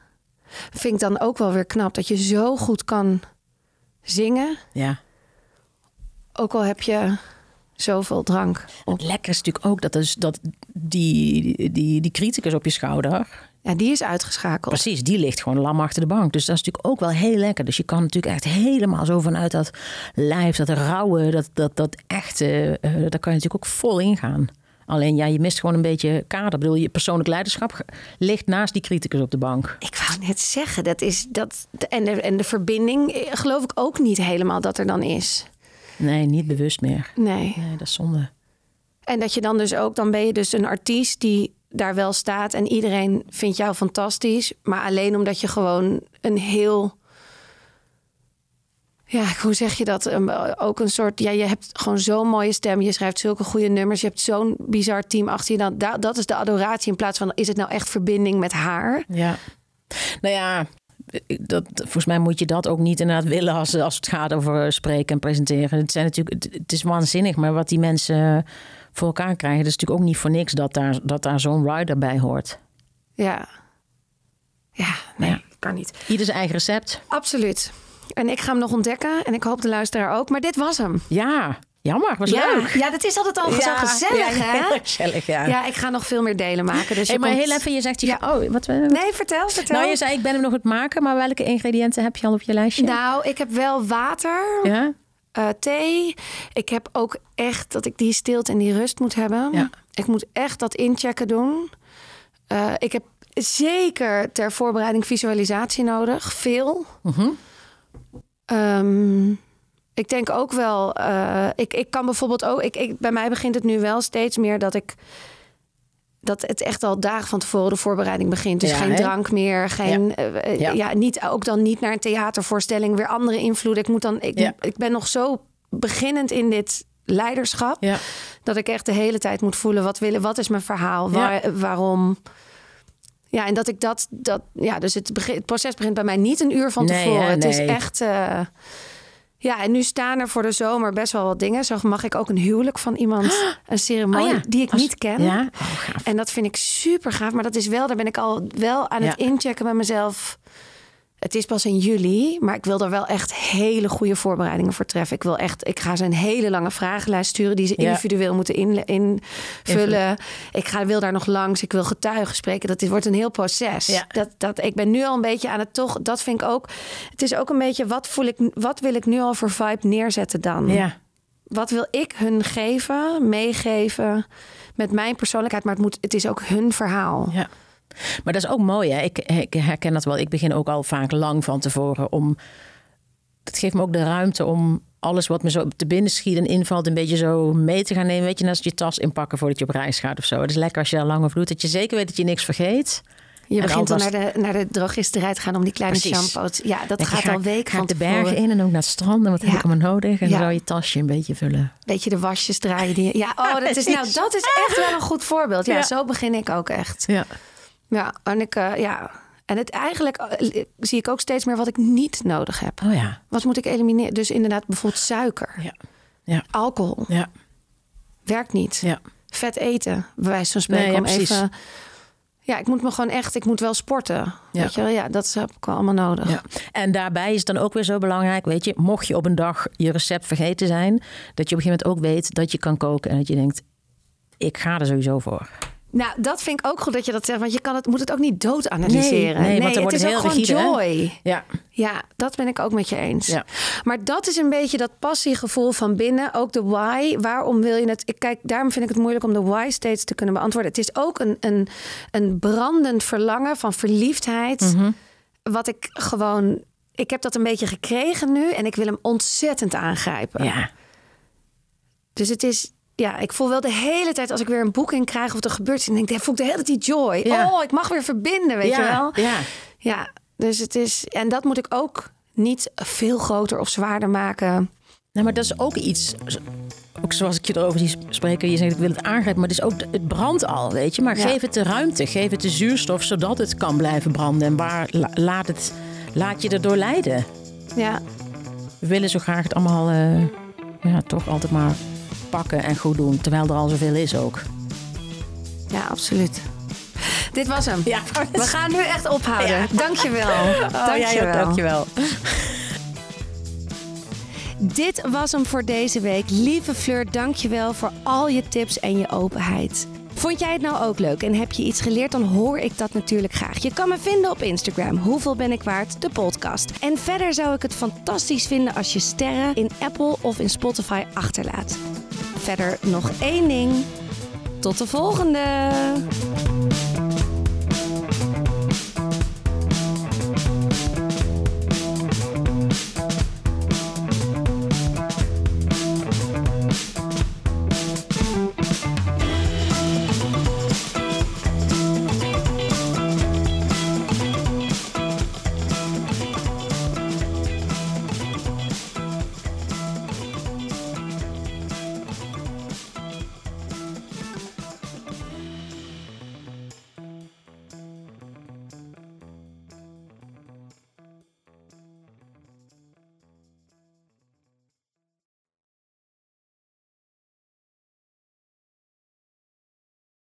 Speaker 6: Vind ik dan ook wel weer knap dat je zo goed kan zingen...
Speaker 7: Ja.
Speaker 6: ook al heb je zoveel drank.
Speaker 7: Het lekker is natuurlijk ook dat, dus, dat die, die, die criticus op je schouder...
Speaker 6: Ja, die is uitgeschakeld.
Speaker 7: Precies, die ligt gewoon lam achter de bank. Dus dat is natuurlijk ook wel heel lekker. Dus je kan natuurlijk echt helemaal zo vanuit dat lijf, dat rauwe, dat, dat, dat echte, eh, daar kan je natuurlijk ook vol ingaan. Alleen ja, je mist gewoon een beetje kader. Ik bedoel, je persoonlijk leiderschap ligt naast die criticus op de bank.
Speaker 6: Ik wou net zeggen, dat is dat. En de, en de verbinding eh, geloof ik ook niet helemaal dat er dan is.
Speaker 7: Nee, niet bewust meer.
Speaker 6: Nee.
Speaker 7: Nee, dat is zonde.
Speaker 6: En dat je dan dus ook, dan ben je dus een artiest die daar wel staat en iedereen vindt jou fantastisch. Maar alleen omdat je gewoon een heel. Ja, hoe zeg je dat? Een- Ook een soort. Ja, je hebt gewoon zo'n mooie stem. Je schrijft zulke goede nummers. Je hebt zo'n bizar team achter je. Dan, da- dat is de adoratie in plaats van. Is het nou echt verbinding met haar?
Speaker 7: Ja. Nou ja, dat, volgens mij moet je dat ook niet inderdaad willen als, als het gaat over spreken en presenteren. Het, zijn natuurlijk, het, het is waanzinnig, maar wat die mensen voor elkaar krijgen, dat is natuurlijk ook niet voor niks dat daar, dat daar zo'n rider bij hoort.
Speaker 6: Ja. Ja, nee,
Speaker 7: Ja.
Speaker 6: kan niet.
Speaker 7: Ieder zijn eigen recept.
Speaker 6: Absoluut. En ik ga hem nog ontdekken. En ik hoop de luisteraar ook. Maar dit was hem.
Speaker 7: Ja, jammer, was
Speaker 6: ja,
Speaker 7: leuk.
Speaker 6: ja, dat is altijd al zo gezellig,
Speaker 7: ja,
Speaker 6: hè?
Speaker 7: gezellig, ja.
Speaker 6: Ja, ik ga nog veel meer delen maken. Dus
Speaker 7: Hey,
Speaker 6: je
Speaker 7: maar
Speaker 6: komt-
Speaker 7: heel even, je zegt, je,
Speaker 6: Ja.
Speaker 7: oh, wat, we
Speaker 6: Nee, vertel, vertel.
Speaker 7: Nou, je zei, ik ben hem nog aan het maken, maar welke ingrediënten heb je al op je lijstje?
Speaker 6: Nou, ik heb wel water,
Speaker 7: ja?
Speaker 6: eh, thee. Ik heb ook echt dat ik die stilte en die rust moet hebben.
Speaker 7: Ja.
Speaker 6: Ik moet echt dat inchecken doen. Eh, ik heb zeker ter voorbereiding visualisatie nodig. Veel.
Speaker 7: Mhm.
Speaker 6: Ehm, ik denk ook wel, eh, ik, ik kan bijvoorbeeld ook, ik, ik, bij mij begint het nu wel steeds meer dat ik, dat het echt al dagen van tevoren de voorbereiding begint. Dus
Speaker 7: Ja,
Speaker 6: geen drank meer, geen, eh,
Speaker 7: Ja.
Speaker 6: ja. niet, ook dan niet naar een theatervoorstelling, weer andere invloeden. Ik moet dan, ik, ik ben nog zo beginnend in dit leiderschap, dat ik echt de hele tijd moet voelen, wat willen, wat is mijn verhaal, waar, waarom. Ja, en dat ik dat, dat ja, dus het, proces begint bij mij niet een uur van
Speaker 7: Nee,
Speaker 6: tevoren. Het is echt. eh, ja, en nu staan er voor de zomer best wel wat dingen. Zo mag ik ook een huwelijk van iemand, een ceremonie
Speaker 7: Oh ja.
Speaker 6: die ik
Speaker 7: Als-
Speaker 6: niet ken.
Speaker 7: Ja, oh.
Speaker 6: En dat vind ik super gaaf. Maar dat is wel, daar ben ik al wel aan het inchecken bij mezelf. Het is pas in juli, maar ik wil er wel echt hele goede voorbereidingen voor treffen. Ik wil echt, ik ga ze een hele lange vragenlijst sturen die ze
Speaker 7: Ja.
Speaker 6: individueel moeten in, invullen. Ik ga, wil daar nog langs. Ik wil getuigen spreken. Dat dit wordt een heel proces.
Speaker 7: Ja.
Speaker 6: Dat, dat, ik ben nu al een beetje aan het toch. Dat vind ik ook. Het is ook een beetje wat voel ik. Wat wil ik nu al voor vibe neerzetten dan?
Speaker 7: ja.
Speaker 6: Wat wil ik hun geven, meegeven met mijn persoonlijkheid? Maar het, moet, het is ook hun verhaal.
Speaker 7: Ja. Maar dat is ook mooi, hè? Ik, ik herken dat wel. Ik begin ook al vaak lang van tevoren om. Het geeft me ook de ruimte om alles wat me zo te binnen schiet en invalt, een beetje zo mee te gaan nemen. Weet je, als je tas inpakken voordat je op reis gaat of zo. Het is lekker als je daar lang over doet, dat je zeker weet dat je niks vergeet.
Speaker 6: Je begint dan naar de, naar de drogisterij te gaan om die kleine shampoos. Ja, dat
Speaker 7: Dan
Speaker 6: gaat
Speaker 7: ga
Speaker 6: al weken van
Speaker 7: de
Speaker 6: tevoren.
Speaker 7: bergen in en ook naar het strand. En wat heb ik allemaal nodig? En
Speaker 6: Ja.
Speaker 7: zo je tasje een beetje vullen.
Speaker 6: Beetje de wasjes draaien. Die, ja, oh, dat is, nou, dat is echt wel een goed voorbeeld. Ja,
Speaker 7: Ja.
Speaker 6: zo begin ik ook echt.
Speaker 7: Ja.
Speaker 6: Ja, en ik, eh, ja. En het eigenlijk eh, zie ik ook steeds meer wat ik niet nodig heb.
Speaker 7: Oh ja.
Speaker 6: Wat moet ik elimineren? Dus inderdaad, bijvoorbeeld suiker,
Speaker 7: Ja. Ja.
Speaker 6: alcohol.
Speaker 7: Ja.
Speaker 6: Werkt niet.
Speaker 7: Ja.
Speaker 6: Vet eten, bij wijze van spreken.
Speaker 7: Nee, ja,
Speaker 6: om
Speaker 7: precies.
Speaker 6: even. Ja, ik moet me gewoon echt. Ik moet wel sporten.
Speaker 7: Ja.
Speaker 6: Weet je wel? Ja, dat heb ik wel allemaal nodig.
Speaker 7: Ja. En daarbij is het dan ook weer zo belangrijk, weet je, mocht je op een dag je recept vergeten zijn, dat je op een gegeven moment ook weet dat je kan koken en dat je denkt, ik ga er sowieso voor.
Speaker 6: Nou, dat vind ik ook goed dat je dat zegt. Want je kan het, moet het ook niet dood analyseren.
Speaker 7: Nee, nee, want dan
Speaker 6: het is
Speaker 7: het
Speaker 6: ook
Speaker 7: heel
Speaker 6: gewoon
Speaker 7: hè?
Speaker 6: joy.
Speaker 7: Ja.
Speaker 6: Ja, dat ben ik ook met je eens.
Speaker 7: Ja.
Speaker 6: Maar dat is een beetje dat passiegevoel van binnen. Ook de why. Waarom wil je het? Ik kijk, daarom vind ik het moeilijk om de why steeds te kunnen beantwoorden. Het is ook een, een, een brandend verlangen van verliefdheid.
Speaker 7: Mhm.
Speaker 6: Wat ik gewoon. Ik heb dat een beetje gekregen nu en ik wil hem ontzettend aangrijpen.
Speaker 7: ja.
Speaker 6: Dus het is. Ja, ik voel wel de hele tijd als ik weer een boeking krijg of er gebeurt iets, en denk ik, voel ik de hele tijd die joy.
Speaker 7: Ja.
Speaker 6: Oh, ik mag weer verbinden, weet
Speaker 7: ja.
Speaker 6: je wel?
Speaker 7: Ja.
Speaker 6: Ja, dus het is. En dat moet ik ook niet veel groter of zwaarder maken.
Speaker 7: Nou, maar dat is ook iets. Ook zoals ik je erover zie spreken, je zegt ik wil het aangrijpen, maar het is ook het brandt al, weet je. Maar
Speaker 6: Ja.
Speaker 7: geef het de ruimte, geef het de zuurstof, zodat het kan blijven branden. En waar la- laat het, laat je erdoor leiden.
Speaker 6: Ja,
Speaker 7: We willen zo graag het allemaal, eh, ja, toch altijd maar pakken en goed doen, terwijl er al zoveel is ook.
Speaker 6: ja, absoluut. Dit was hem.
Speaker 7: Ja,
Speaker 6: We gaan nu echt ophouden.
Speaker 7: Ja.
Speaker 6: Dankjewel.
Speaker 7: Oh,
Speaker 6: Dankjewel.
Speaker 7: dankjewel.
Speaker 6: Dit was hem voor deze week. Lieve Fleur, dankjewel voor al je tips en je openheid. Vond jij het nou ook leuk en heb je iets geleerd, dan hoor ik dat natuurlijk graag. Je kan me vinden op Instagram. Hoeveel ben ik waard? De podcast. En verder zou ik het fantastisch vinden als je sterren in Apple of in Spotify achterlaat. Verder nog één ding. Tot de volgende!